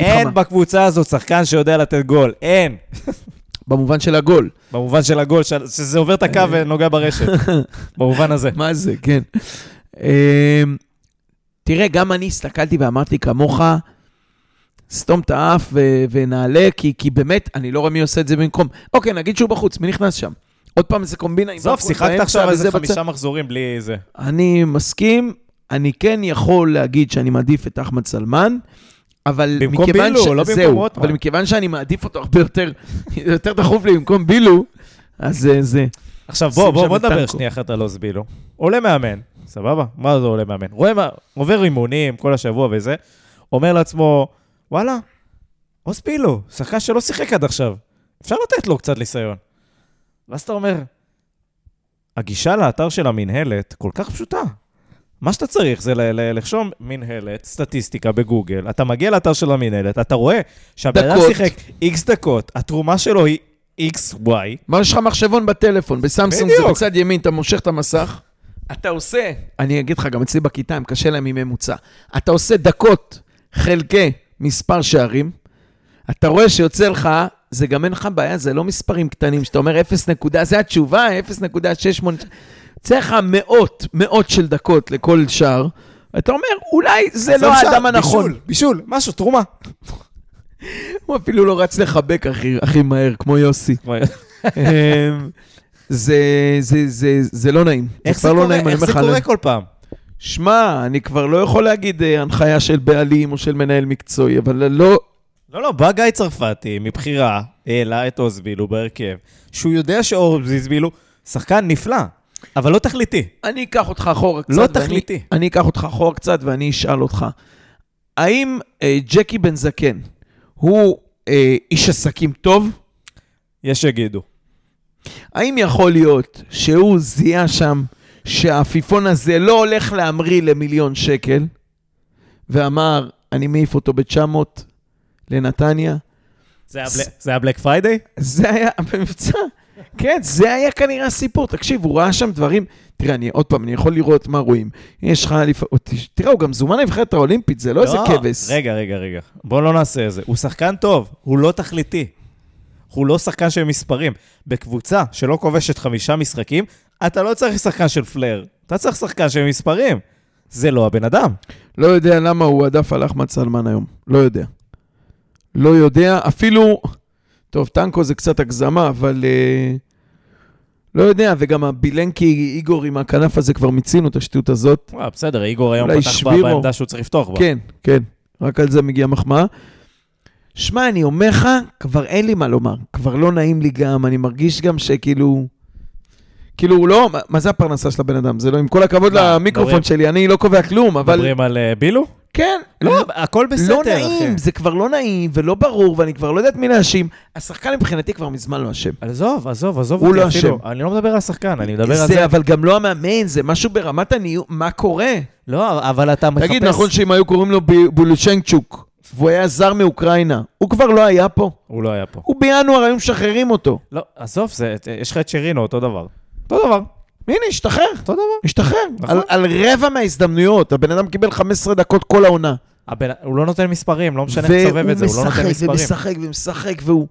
אין בקבוצה הזאת שחקן שיודע לתת גול. אין. [laughs] במובן של הגול. במובן של הגול, ש- שזה עובר את הקו ונוגע ברשת. [laughs] במובן הזה. מה זה, כן. אמ, תראה, גם אני הסתכלתי ואמרתי כמוך, סתום את האף ו- ונעלה, כי, כי באמת, אני לא רואה מי עושה את זה במקום. אוקיי, נגיד שהוא בחוץ, מי נכנס שם? עוד פעם איזה קומבינה עם עזוב, שיחקת עכשיו איזה וזה בצד. חמישה מחזורים בלי זה. אני מסכים, אני כן יכול להגיד שאני מעדיף את אחמד סלמן, אבל במקום מכיוון בילו, לא במקום זהו, רוטמן. אבל מכיוון שאני מעדיף אותו הרבה יותר, [laughs] יותר דחוף לי במקום בילו, אז זה, זה. עכשיו בוא, בוא, בוא נדבר. שנייה אחת על אוזבילו. עולה מאמן, סבבה? מה זה עולה מאמן? רואה מה, עובר אימונים כל השבוע וזה, אומר לעצמו, וואלה, אוזבילו, שחקן שלא שיחק עד עכשיו, אפשר לתת לו קצת ניסיון. ואז אתה אומר, הגישה לאתר של המינהלת כל כך פשוטה. מה שאתה צריך זה ל- ל- לרשום מינהלת, סטטיסטיקה בגוגל, אתה מגיע לאתר של המינהלת, אתה רואה שהבן אדם. שיחק איקס דקות, התרומה שלו היא איקס וואי, מה, יש לך מחשבון בטלפון, בסמסונג זה. בצד ימין, אתה מושך את המסך, אתה עושה, אני אגיד לך, גם אצלי בכיתה, הם קשה להם עם ממוצע. אתה עושה דקות חלקי מספר שערים, אתה רואה שיוצא לך, זה גם אין לך בעיה, זה לא מספרים קטנים, שאתה אומר 0 נקודה, זה התשובה, 0.68, יוצא לך מאות, מאות של דקות לכל שער, אתה אומר, אולי זה לא שער, האדם הנכון. בישול, בישול, משהו, תרומה. הוא אפילו לא רץ לחבק הכי, הכי מהר, כמו יוסי. אמ, זה, זה, זה, זה לא נעים. איך זה לא קורה, נעים, אני איך זה לך, קורה כל פעם? שמע, אני כבר לא יכול להגיד אה, הנחיה של בעלים או של מנהל מקצועי, אבל לא... לא, לא, בא גיא צרפתי מבחירה, העלה את אוזבילו בהרכב, שהוא יודע שאוזבילו שחקן נפלא, אבל לא תכליתי. אני אקח אותך אחורה קצת. לא ואני- תכליתי. אני אקח אותך אחורה קצת ואני אשאל אותך. האם אה, ג'קי בן זקן הוא אה, איש עסקים טוב? יש שיגידו. האם יכול להיות שהוא זיהה שם שהעפיפון הזה לא הולך להמריא למיליון שקל, ואמר, אני מעיף אותו ב-900 לנתניה? זה היה Black Friday? זה היה במבצע. כן, זה היה כנראה הסיפור. תקשיב, הוא ראה שם דברים... תראה, אני עוד פעם, אני יכול לראות מה רואים. יש לך... תראה, הוא גם זומן לנבחרת האולימפית, זה לא איזה כבש. רגע, רגע, רגע. בוא לא נעשה את זה. הוא שחקן טוב, הוא לא תכליתי. הוא לא שחקן של מספרים. בקבוצה שלא כובשת חמישה משחקים, אתה לא צריך שחקן של flair. אתה צריך שחקן של מספרים. זה לא הבן אדם. לא יודע למה הוא עדף על אחמד סלמן היום. לא יודע. לא יודע, אפילו... טוב, טנקו זה קצת הגזמה, אבל... אה, לא יודע, וגם הבילנקי איגור עם הכנף הזה, כבר מיצינו את השטות הזאת. וואו, בסדר, איגור היום פתח שבירו. בעמדה שהוא צריך לפתוח בה. כן, כן, רק על זה מגיעה מחמאה. שמע, אני אומר לך, כבר אין לי מה לומר. כבר לא נעים לי גם, אני מרגיש גם שכאילו... כאילו, הוא לא... מה- זה הפרנסה של הבן אדם? זה לא... עם כל הכבוד מה, למיקרופון מדברים- שלי, אני לא קובע כלום, אבל... מדברים על אה, בילו? כן, לא, הכל בסדר, לא אחי. נעים, זה כבר לא נעים ולא ברור, ואני כבר לא יודעת מי להאשים. השחקן מבחינתי כבר מזמן לא אשם. עזוב, עזוב, עזוב הוא לא. אשם. אני לא מדבר על השחקן, אני מדבר על זה זה. אבל גם לא המאמן, זה משהו ברמת הניהול, מה קורה? לא, אבל אתה מחפש... תגיד, נכון שאם היו קוראים לו בולושנקצ'וק, והוא היה זר מאוקראינה, הוא כבר לא היה פה? הוא לא היה פה. הוא בינואר, היו משחררים אותו. לא, עזוב, זה- יש לך את שרינו, אותו דבר. אותו דבר, הנה, השתחרר, אותו דבר. השתחרר. נכון. על, על רבע מההזדמנויות, הבן אדם קיבל 15 דקות כל העונה. הבן- הוא לא נותן מספרים, לא משנה איך תסובב את זה, הוא לא נותן והוא מספרים. משחק ומשחק ומשחק, והוא...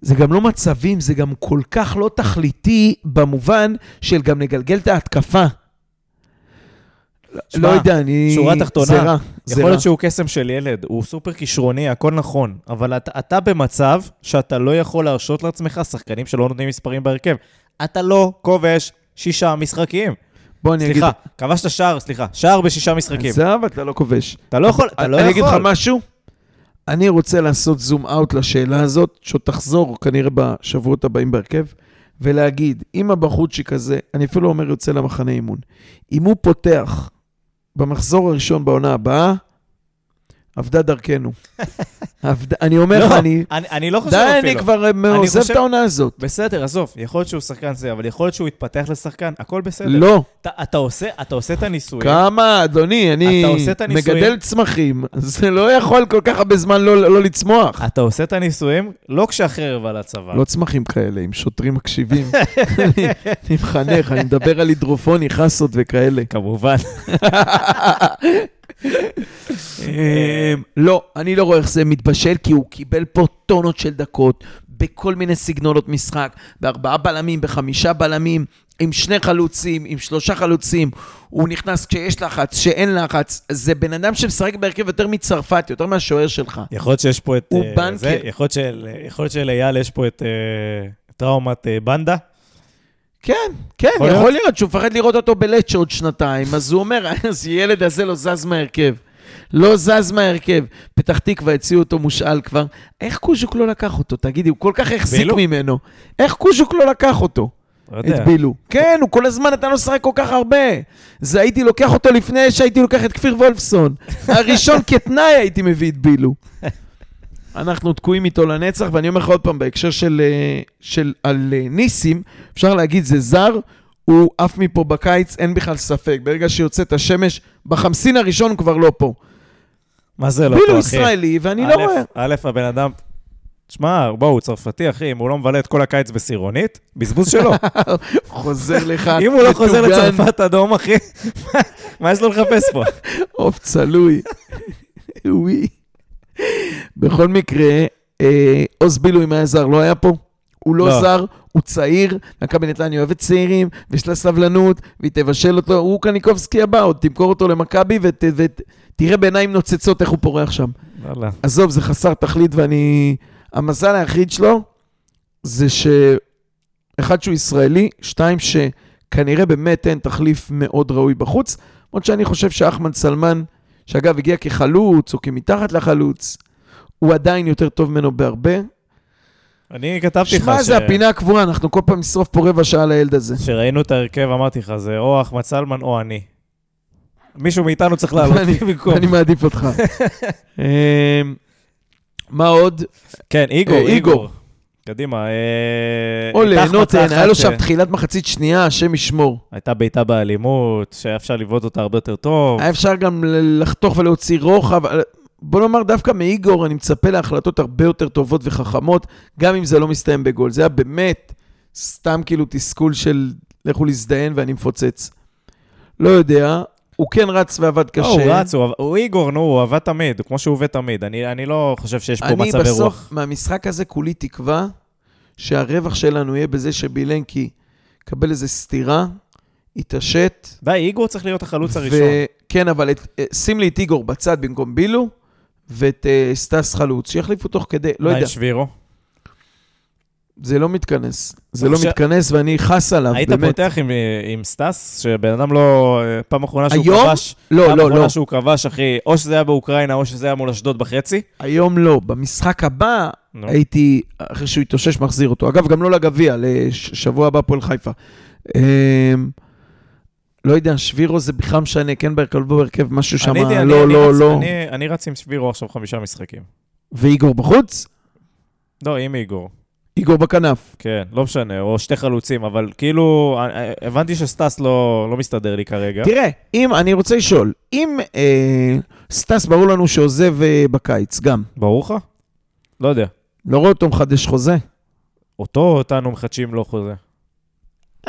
זה גם לא מצבים, זה גם כל כך לא תכליתי במובן של גם לגלגל את ההתקפה. לא יודע, אני... שורה תחתונה, זה רע, זה יכול. להיות שהוא קסם של ילד, הוא סופר כישרוני, הכל נכון, אבל אתה, אתה במצב שאתה לא יכול להרשות לעצמך שחקנים שלא נותנים מספרים בהרכב. אתה לא כובש שישה משחקים. בוא אני אגיד... סליחה, כבשת שער, סליחה, שער בשישה משחקים. עזב, אתה לא כובש. אתה לא יכול, אתה לא אני אגיד לך יכול. משהו, אני רוצה לעשות זום אאוט לשאלה הזאת, שעוד תחזור כנראה בשבועות הבאים בהרכב, ולהגיד, אם הבחורצ'יק הזה, אני אפילו לא אומר יוצא למחנה אימון, אם הוא פותח במחזור הראשון בעונה הבאה, אבדה דרכנו. [laughs] אבדה- אני אומר לך, לא, אני... אני, אני לא חושב די, אפילו. אני כבר אה, עוזב חושב- את העונה הזאת. בסדר, עזוב, יכול להיות שהוא שחקן זה, אבל יכול להיות שהוא יתפתח לשחקן, הכל בסדר. לא. אתה, אתה, עושה, אתה עושה את הניסויים, כמה, אדוני, אני. מגדל צמחים, [laughs] זה לא יכול כל כך הרבה זמן לא לא לצמוח. אתה עושה את הניסויים לא כשהחרב על הצבא. לא צמחים כאלה, עם שוטרים מקשיבים. [laughs] אני אני מחנך, אני מדבר על הידרופוני, חסות וכאלה. כמובן. אמ, לא, אני לא רואה איך זה מתבשל, כי הוא קיבל פה טונות של דקות, בכל מיני סגנונות משחק, בארבעה בלמים, בחמישה בלמים, עם שני חלוצים, עם שלושה חלוצים. הוא נכנס כשיש לחץ, שאין לחץ. זה בן אדם שמשחק בהרכב יותר מצרפת, יותר מהשוער שלך. יכול להיות שיש פה את... הוא אה, בנקר. זה, יכול להיות שלאייל יש פה את אה, טראומת אה, בנדה. כן, כן, יכול יכול להיות שהוא מפחד לראות אותו בלצ' עוד שנתיים, אז הוא אומר, [laughs] אז ילד הזה לא זז מההרכב. לא זז מההרכב. פתח תקווה הציעו אותו מושאל כבר. איך קוז'וק לא לקח אותו? תגידי, הוא כל כך החזיק בילו? ממנו. איך קוז'וק לא לקח אותו? לא את. בילו. כן, הוא כל הזמן נתן לו לשחק כל כך הרבה. זה הייתי לוקח אותו לפני שהייתי לוקח את כפיר וולפסון. [laughs] הראשון כתנאי הייתי מביא את בילו. אנחנו תקועים איתו לנצח, ואני אומר לך עוד פעם, בהקשר של, אה, של על אה, ניסים, אפשר להגיד זה זר, הוא עף מפה בקיץ, אין בכלל ספק. ברגע שיוצאת השמש, בחמסין הראשון הוא כבר לא פה. מה זה לא פה, אחי? ישראלי, ואני לא רואה. א', הבן אדם... שמע, בוא, הוא צרפתי, אחי, אם הוא לא מבלה את כל הקיץ בסירונית, בזבוז שלו. [laughs] חוזר לך, [laughs] אם הוא לא חוזר מטוגן, לצרפת אדום, אחי, [laughs] מה יש לו לחפש פה? עוף צלוי. וואי. בכל מקרה, אה, עוז בילו אם היה זר לא היה פה. הוא לא, לא. זר, הוא צעיר, מכבי נתניה אוהבת צעירים, ויש לה סבלנות, והיא תבשל אותו, הוא קניקובסקי הבא, עוד תמכור אותו למכבי, ותראה בעיניים נוצצות איך הוא פורח שם. וואלה. עזוב, זה חסר תכלית, ואני... המזל היחיד שלו זה ש... אחד, שהוא ישראלי, שתיים, שכנראה באמת אין תחליף מאוד ראוי בחוץ, למרות שאני חושב שאחמד סלמן, שאגב הגיע כחלוץ או כמתחת לחלוץ, הוא עדיין יותר טוב ממנו בהרבה. אני כתבתי לך שמע, זה הפינה הקבועה, אנחנו כל פעם נשרוף פה רבע שעה לילד הזה. כשראינו את ההרכב, אמרתי לך, זה או אחמד סלמן או אני. מישהו מאיתנו צריך לעלות במקום. אני מעדיף אותך. [laughs] אמ, מה עוד? כן, איגור, אה, איגור. קדימה. אה, או ליהנות, החמצה היה לו שם ש- תחילת מחצית שנייה, השם ישמור. הייתה בעיטה באלימות, שהיה אפשר לבעוט אותה הרבה יותר טוב. היה אפשר גם לחתוך ולהוציא רוחב. בוא נאמר, דווקא מאיגור אני מצפה להחלטות הרבה יותר טובות וחכמות, גם אם זה לא מסתיים בגול. זה היה באמת סתם כאילו תסכול של לכו להזדיין ואני מפוצץ. לא יודע, הוא כן רץ ועבד לא, קשה. הוא רץ, הוא- הוא איגור, נו, הוא עבד תמיד, כמו שהוא עובד תמיד. אני אני לא חושב שיש פה אני מצבי בסוף, רוח. מהמשחק הזה כולי תקווה שהרווח שלנו יהיה בזה שבילנקי יקבל איזה סטירה, יתעשת. די, איגור צריך להיות החלוץ הראשון. כן, אבל את, אה, שים לי את איגור בצד במקום בילו, ואת אה, סטס חלוץ, שיחליפו תוך כדי, לא מה יודע, עם שבירו? זה לא מתכנס. זה לא עכשיו- מתכנס ואני חס עליו, היית באמת. פותח עם, עם סטס, שבן אדם לא... פעם אחרונה שהוא היום? כבש, לא, פעם לא, אחרונה לא. שהוא כבש, אחי, או שזה היה באוקראינה, או שזה היה מול אשדוד בחצי. היום לא. במשחק הבא נו. הייתי, אחרי שהוא התאושש, מחזיר אותו. אגב, גם לא לגביע, לשבוע הבא פועל חיפה. לא יודע, שבירו זה בכלל משנה, כן בהרכב, לא בהרכב, משהו שם, הייתי- אני- לא, אני לא, רץ- לא. אני- אני רץ עם שבירו עכשיו חמישה משחקים. ואיגור בחוץ? לא, עם איגור. איגור בכנף. כן, לא משנה, או שתי חלוצים, אבל כאילו, אה, אה, הבנתי שסטס לא, לא מסתדר לי כרגע. תראה, אם, אני רוצה לשאול, אם אה, סטס ברור לנו שעוזב אה, בקיץ, גם, ברור לך? לא יודע. לא רואה אותו מחדש חוזה? אותו או אותנו מחדשים לו חוזה.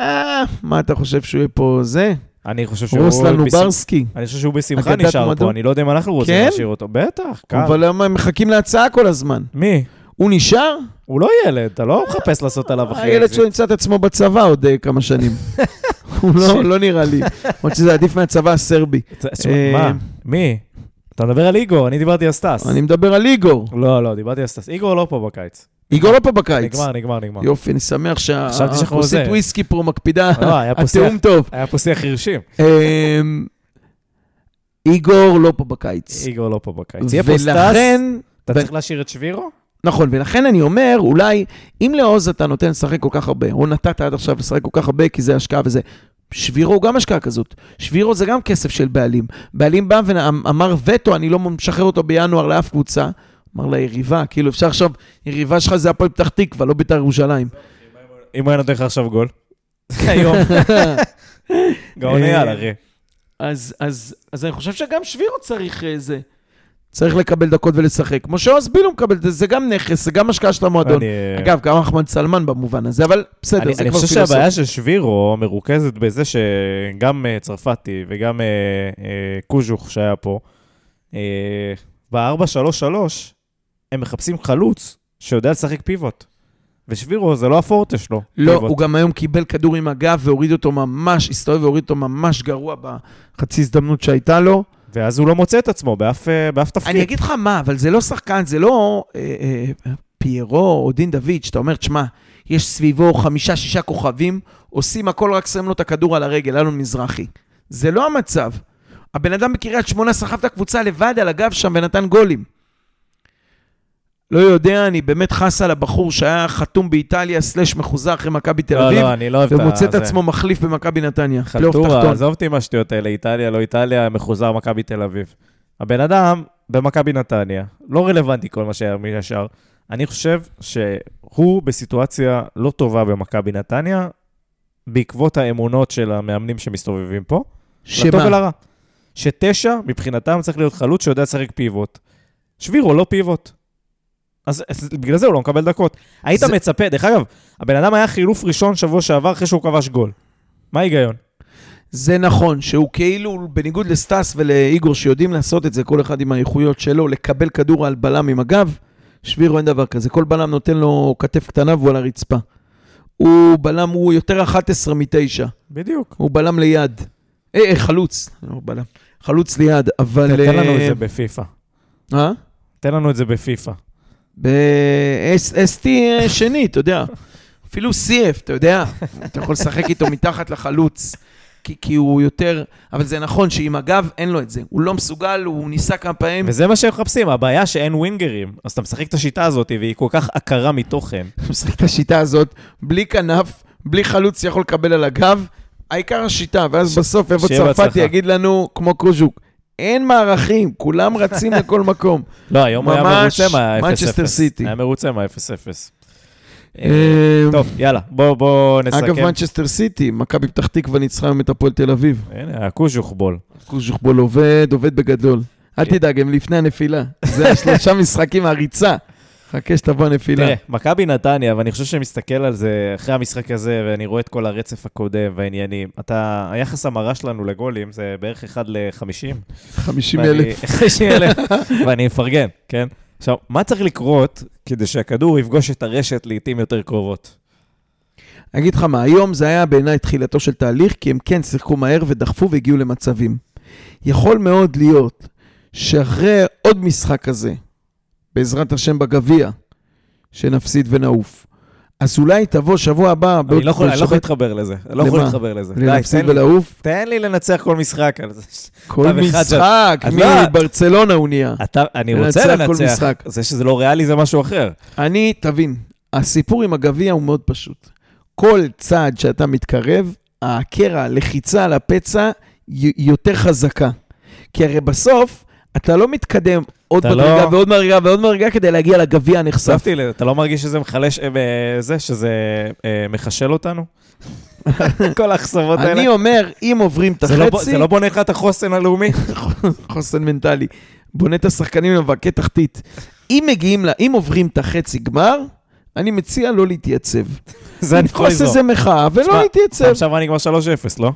אה, מה אתה חושב שהוא יהיה פה זה? אני חושב שהוא... רוסלן נוברסקי. אני חושב שהוא בשמחה נשאר? פה, אני לא יודע אם אנחנו רוצים כן? להשאיר אותו. בטח, קל. אבל הם מחכים להצעה כל הזמן? מי? הוא נשאר? הוא לא ילד, אתה לא מחפש לעשות עליו אחרי... הילד שלו ימצא את עצמו בצבא עוד אה, כמה שנים. [laughs] הוא לא, לא נראה לי. למרות שזה עדיף מהצבא הסרבי. אה, מה? מי? אתה מדבר על איגור, אני דיברתי על סטס. אני מדבר על איגור. לא, לא, דיברתי על סטס. איגור לא פה בקיץ. איגור לא פה בקיץ. נגמר, נגמר, נגמר. יופי, אני שמח שהכוסית. וויסקי פה מקפידה. לא, שיח- התיאום טוב. היה פה שיח חירשים. אמ, איגור לא פה בקיץ. איגור לא פה בקיץ. יהיה פה סטס, ולכן, אתה צריך להשאיר את שבירו? נכון, ולכן אני אומר, אולי, אם לעוז אתה נותן לשחק כל כך הרבה, או נתת עד עכשיו לשחק כל כך הרבה, כי זה השקעה וזה, שבירו הוא גם השקעה כזאת. שבירו זה גם כסף של בעלים. בעלים בא ואמר וטו, אני לא משחרר אותו בינואר לאף קבוצה. אמר ליריבה, כאילו אפשר עכשיו, יריבה שלך זה הפועל פתח תקווה, לא בית"ר ירושלים. אם הוא היה נותן לך עכשיו גול. [laughs] היום. [laughs] גאון אייל, אחי. אז, אז, אז אני חושב שגם שבירו צריך איזה... אה, צריך לקבל דקות ולשחק. כמו שעוז בילו מקבל, זה גם נכס, זה גם השקעה של המועדון. אני... אגב, גם אחמד סלמן במובן הזה, אבל בסדר, אני, זה אני כבר פילוסופי. אני חושב שהבעיה של שבירו מרוכזת בזה שגם uh, צרפתי וגם קוז'וך שהיה פה, uh, ב-4-3-3, הם מחפשים חלוץ שיודע לשחק פיבוט. ושבירו זה לא הפורטה שלו. לא, פיבוט. הוא גם היום קיבל כדור עם הגב והוריד אותו ממש, הסתובב והוריד אותו ממש גרוע בחצי הזדמנות שהייתה לו. ואז הוא לא מוצא את עצמו באף, אה, באף תפקיד. אני אגיד לך מה, אבל זה לא שחקן, זה לא אה, אה, פיירו או דין דוד, שאתה אומר, תשמע, יש סביבו חמישה-שישה כוכבים, עושים הכל, רק שמים לו את הכדור על הרגל, אלון מזרחי. זה לא המצב. הבן אדם בקריית שמונה סחב את הקבוצה לבד על הגב שם ונתן גולים. לא יודע, אני באמת חס על הבחור שהיה חתום באיטליה, סלש מחוזר אחרי מכבי תל אביב. לא, לא, אני לא אוהב את זה. ומוצא את עצמו מחליף במכבי נתניה. חלטורה, עזוב אותי עם השטויות האלה, איטליה, לא איטליה, מחוזר מכבי תל אביב. הבן אדם במכבי נתניה, לא רלוונטי כל מה שהיה מישר. אני חושב שהוא בסיטואציה לא טובה במכבי נתניה, בעקבות האמונות של המאמנים שמסתובבים פה. שמה? לטוב ולרע. שתשע, מבחינתם צריך להיות חלוץ שיודע לשחק פיבוט. שבירו לא פיבוט. אז, אז בגלל זה הוא לא מקבל דקות. היית זה... מצפה, דרך אגב, הבן אדם היה חילוף ראשון שבוע שעבר אחרי שהוא כבש גול. מה ההיגיון? זה נכון, שהוא כאילו, בניגוד לסטאס ולאיגור שיודעים לעשות את זה, כל אחד עם האיכויות שלו, לקבל כדור על בלם עם הגב, שבירו אין דבר כזה. כל בלם נותן לו כתף קטנה והוא על הרצפה. הוא בלם, הוא יותר 11 מ-9. בדיוק. הוא בלם ליד. אה, אה חלוץ, לא בלם. חלוץ ליד, אבל... תן לנו את אה, זה בפיפא. אה? תן לנו את זה בפיפא. ב-ST שני, אתה יודע. אפילו CF, אתה יודע, אתה יכול לשחק איתו מתחת לחלוץ, כי, כי הוא יותר... אבל זה נכון שעם הגב אין לו את זה. הוא לא מסוגל, הוא ניסה כמה פעמים. וזה מה שהם מחפשים, הבעיה שאין ווינגרים. אז אתה משחק את השיטה הזאת, והיא כל כך עקרה מתוכן. אתה משחק את השיטה הזאת, בלי כנף, בלי חלוץ שיכול לקבל על הגב, העיקר השיטה, ואז ש... בסוף איפה צרפתי יגיד לנו, כמו קוז'וק, אין מערכים, כולם רצים לכל מקום. [laughs] לא, היום הוא היה מרוצה מה-0-0. מנצ'סטר סיטי. היה מרוצה מה-0-0. אה, טוב, יאללה, בואו נסכם. אגב, מנצ'סטר סיטי, מכבי פתח תקווה ניצחה היום את הפועל תל אביב. הנה, הקוז'וכבול. הקוז'וכבול עובד, עובד בגדול. אל כן. תדאג, הם לפני הנפילה. זה השלושה [laughs] משחקים, הריצה. חכה שתבוא הנפילה. תראה, מכבי נתניה, ואני חושב שאני מסתכל על זה אחרי המשחק הזה, ואני רואה את כל הרצף הקודם והעניינים. אתה, היחס המרה שלנו לגולים זה בערך 1 ל-50. 50 אלף. [laughs] 50 אלף, ואני מפרגן, כן? עכשיו, מה צריך לקרות כדי שהכדור יפגוש את הרשת לעיתים יותר קרובות? אני אגיד לך מה, היום זה היה בעיניי תחילתו של תהליך, כי הם כן שיחקו מהר ודחפו והגיעו למצבים. יכול מאוד להיות שאחרי עוד משחק כזה, בעזרת השם בגביע, שנפסיד ונעוף. אז אולי תבוא שבוע הבא... אני לא יכול להתחבר לזה, לא יכול להתחבר לזה. להפסיד ולעוף? תן לי לנצח כל משחק על זה. כל משחק, מברצלונה הוא נהיה. אני רוצה לנצח, זה שזה לא ריאלי זה משהו אחר. אני, תבין, הסיפור עם הגביע הוא מאוד פשוט. כל צעד שאתה מתקרב, הקרע, הלחיצה על הפצע, היא יותר חזקה. כי הרי בסוף, אתה לא מתקדם עוד מדרגה לא... ועוד מדרגה ועוד מדרגה כדי להגיע לגביע הנחשף. אתה לא מרגיש שזה מחלש, אה, זה, שזה אה, מחשל אותנו? [laughs] כל האכסבות האלה. אני אומר, אם עוברים את לא החצי... זה לא בונה לך את החוסן הלאומי? [laughs] חוסן מנטלי. בונה את השחקנים למאבקי תחתית. אם מגיעים, לה, אם עוברים את החצי גמר, אני מציע לא להתייצב. זה אני יכול לזור. לתפוס איזה מחאה ולא להתייצב. עכשיו אני כבר 3-0, לא?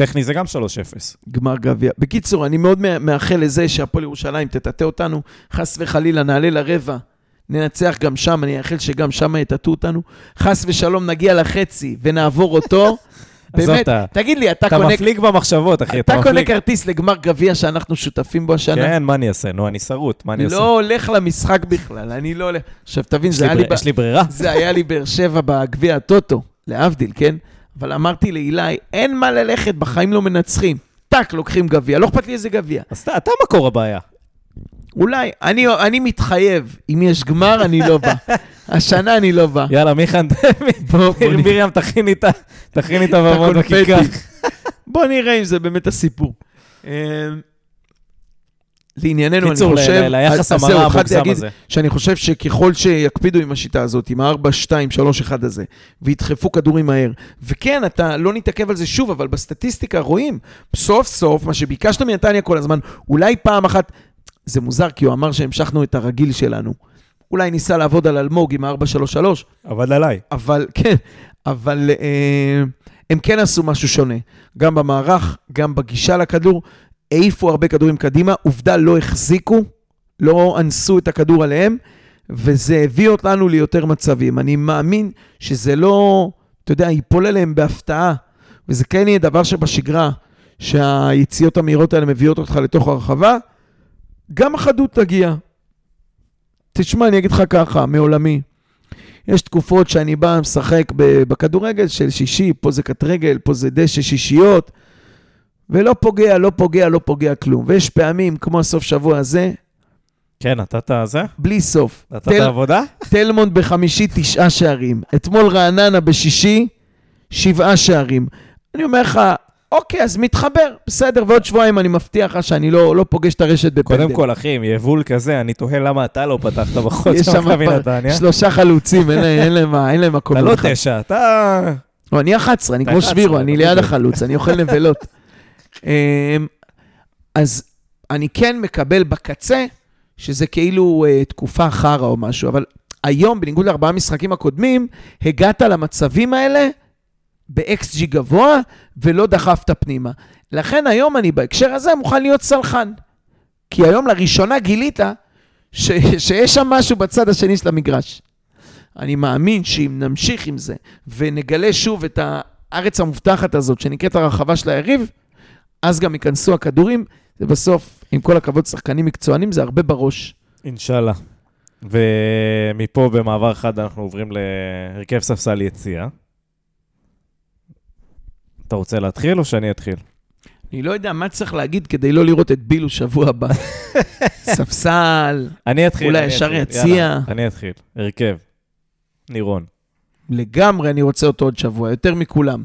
טכני זה גם 3-0. גמר גביע. בקיצור, אני מאוד מאחל לזה שהפועל ירושלים תטאטא אותנו, חס וחלילה נעלה לרבע, ננצח גם שם, אני מאחל שגם שם יטאטאו אותנו. חס ושלום נגיע לחצי ונעבור אותו. [laughs] באמת, תגיד לי, אתה קונה... אתה מפליג במחשבות, אחי, אתה קונה כרטיס לגמר גביע שאנחנו שותפים בו השנה? כן, מה אני אעשה? נו, אני שרוט, מה אני אעשה? לא הולך למשחק בכלל, אני לא הולך... עכשיו, תבין, זה היה לי... יש לי ברירה? זה היה לי באר שבע בגביע הטוטו, להבדיל, כן? אבל אמרתי לאילי, אין מה ללכת, בחיים לא מנצחים. טאק, לוקחים גביע, לא אכפת לי איזה גביע. אז אתה, אתה מקור הבעיה. אולי, אני, אני מתחייב, אם יש גמר, אני לא בא. [laughs] השנה אני לא בא. יאללה, מיכן, [laughs] מרים, תכיני את ה- תכיני את הבמות. בכיכר. [laughs] בוא נראה אם זה באמת הסיפור. לענייננו, אני קיצור, חושב... ל- ליחס המרה המוגזם הזה. שאני חושב שככל שיקפידו עם השיטה הזאת, עם ה-4, 2, 3, 1 הזה, וידחפו כדורים מהר, וכן, אתה לא נתעכב על זה שוב, אבל בסטטיסטיקה רואים, סוף סוף, מה שביקשת מנתניה כל הזמן, אולי פעם אחת, זה מוזר, כי הוא אמר שהמשכנו את הרגיל שלנו. אולי ניסה לעבוד על אלמוג עם ה-4-3-3, עבד עליי. אבל כן, אבל אה, הם כן עשו משהו שונה. גם במערך, גם בגישה לכדור, העיפו הרבה כדורים קדימה, עובדה לא החזיקו, לא אנסו את הכדור עליהם, וזה הביא אותנו ליותר מצבים. אני מאמין שזה לא, אתה יודע, ייפול עליהם בהפתעה, וזה כן יהיה דבר שבשגרה, שהיציאות המהירות האלה מביאות אותך לתוך הרחבה, גם החדות תגיע. תשמע, אני אגיד לך ככה, מעולמי. יש תקופות שאני בא, משחק בכדורגל של שישי, פה זה קט רגל, פה זה דשא שישיות, ולא פוגע, לא פוגע, לא פוגע כלום. ויש פעמים, כמו הסוף שבוע הזה, כן, נתת זה? בלי סוף. נתת תל- עבודה? תלמונד בחמישי, תשעה שערים. אתמול רעננה בשישי, שבעה שערים. אני אומר לך, אוקיי, אז מתחבר, בסדר, ועוד שבועיים אני מבטיח לך שאני לא, לא פוגש את הרשת בפנדל. קודם כל, אחי, עם יבול כזה, אני תוהה למה אתה לא פתחת בחוץ יש [laughs] שם מכבי פ- נתניה. שלושה חלוצים, אין להם- אין להם מקום. אתה לא. תשע, אתה... לא, אני 11, אני כמו 11, שבירו, אני אתה ליד. החלוץ, אני אוכל נבלות. [laughs] אמ, אז אני כן מקבל בקצה, שזה כאילו אה, תקופה חרא או משהו, אבל היום, בניגוד לארבעה משחקים הקודמים, הגעת למצבים האלה ב-XG גבוה, ולא דחפת פנימה. לכן היום אני בהקשר הזה מוכן להיות סלחן. כי היום לראשונה גילית ש- שיש שם משהו בצד השני של המגרש. אני מאמין שאם נמשיך עם זה ונגלה שוב את הארץ המובטחת הזאת שנקראת הרחבה של היריב, אז גם ייכנסו הכדורים, ובסוף, עם כל הכבוד, שחקנים מקצוענים, זה הרבה בראש. אינשאללה. ומפה במעבר חד אנחנו עוברים להרכב ספסל יציאה. אתה רוצה להתחיל או שאני אתחיל? אני לא יודע מה צריך להגיד כדי לא לראות את בילו שבוע הבא. [laughs] ספסל, אני אתחיל. אולי ישר. יציע. אני אתחיל. הרכב. נירון. לגמרי אני רוצה אותו עוד שבוע, יותר מכולם.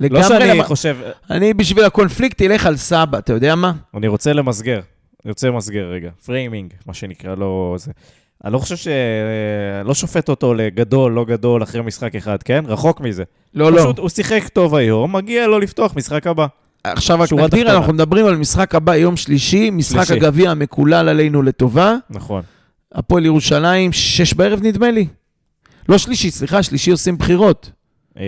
לא לגמרי, שאני למה- חושב, אני בשביל הקונפליקט אלך על סבא, אתה יודע מה? אני רוצה למסגר. אני רוצה למסגר רגע. framing, מה שנקרא, לא זה. אני לא חושב ש... לא שופט אותו לגדול, לא גדול, אחרי משחק אחד, כן? רחוק מזה. לא, לא. פשוט הוא שיחק טוב היום, מגיע לו לפתוח משחק הבא. עכשיו רק נגדיר, תחתונה. אנחנו מדברים על משחק הבא, יום שלישי, משחק. הגביע המקולל עלינו לטובה. נכון. הפועל ירושלים, שש בערב נדמה לי. לא שלישי, סליחה, שלישי עושים בחירות. אה,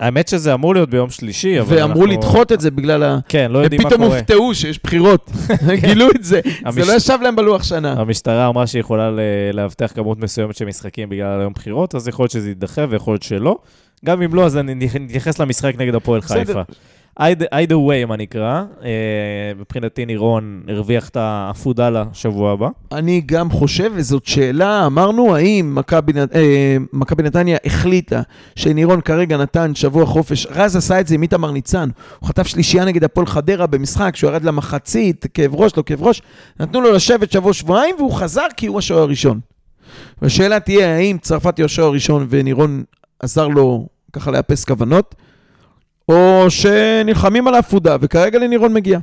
האמת שזה אמור להיות ביום שלישי, אבל ואמרו אנחנו- לדחות את זה בגלל ה... כן, לא יודעים מה ופתאום קורה. הופתעו שיש בחירות. [laughs] [laughs] גילו את זה. זה המש- לא ישב להם בלוח שנה. המשטרה אמרה שהיא יכולה לאבטח כמות מסוימת של משחקים בגלל היום בחירות, אז יכול להיות שזה יידחה ויכול להיות שלא. גם אם לא, אז אני נתייחס למשחק נגד הפועל. חיפה. Either way, מה נקרא. אה, מבחינתי נירון הרוויח את האפודלה שבוע הבא. אני גם חושב, וזאת שאלה, אמרנו, האם אה, מכבי נתניה החליטה שנירון כרגע נתן שבוע חופש, רז עשה את זה עם איתמר ניצן, הוא חטף שלישייה נגד הפועל חדרה במשחק, שהוא ירד למחצית, כאב ראש, לא כאב ראש, נתנו לו לשבת שבוע-שבועיים, והוא חזר כי הוא השוער הראשון. והשאלה תהיה, האם צרפתי הוא השוער הראשון ונירון עזר לו ככה לאפס כוונות, או שנלחמים על העפודה, וכרגע לנירון מגיע.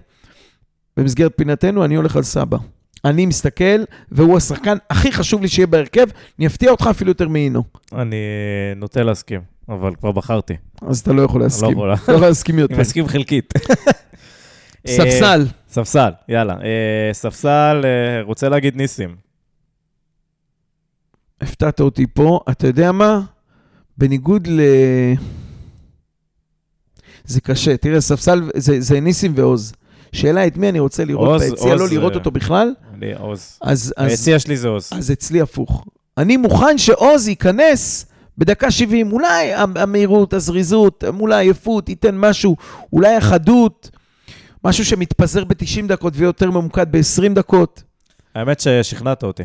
במסגרת פינתנו, אני הולך על סבא. אני מסתכל, והוא השחקן הכי חשוב לי שיהיה בהרכב, אני אפתיע אותך אפילו יותר מאינו. אני נוטה להסכים, אבל כבר בחרתי. אז אתה לא יכול לא להסכים. לא יכול להסכים יותר. אני מסכים חלקית. [laughs] אה, ספסל, ספסל, יאללה. אה, ספסל, אה, רוצה להגיד ניסים. הפתעת אותי פה. אתה יודע מה? בניגוד ל... זה קשה. תראה, ספסל זה, זה ניסים ועוז. שאלה את מי אני רוצה לראות ביציע, לא לראות אותו בכלל, אני עוז. היציע שלי זה עוז. אז אצלי הפוך. אני מוכן שעוז ייכנס בדקה 70, אולי המהירות, הזריזות, אולי העייפות, ייתן משהו, אולי החדות, משהו שמתפזר ב-90 דקות ויותר ממוקד ב-20 דקות. האמת ששכנעת אותי.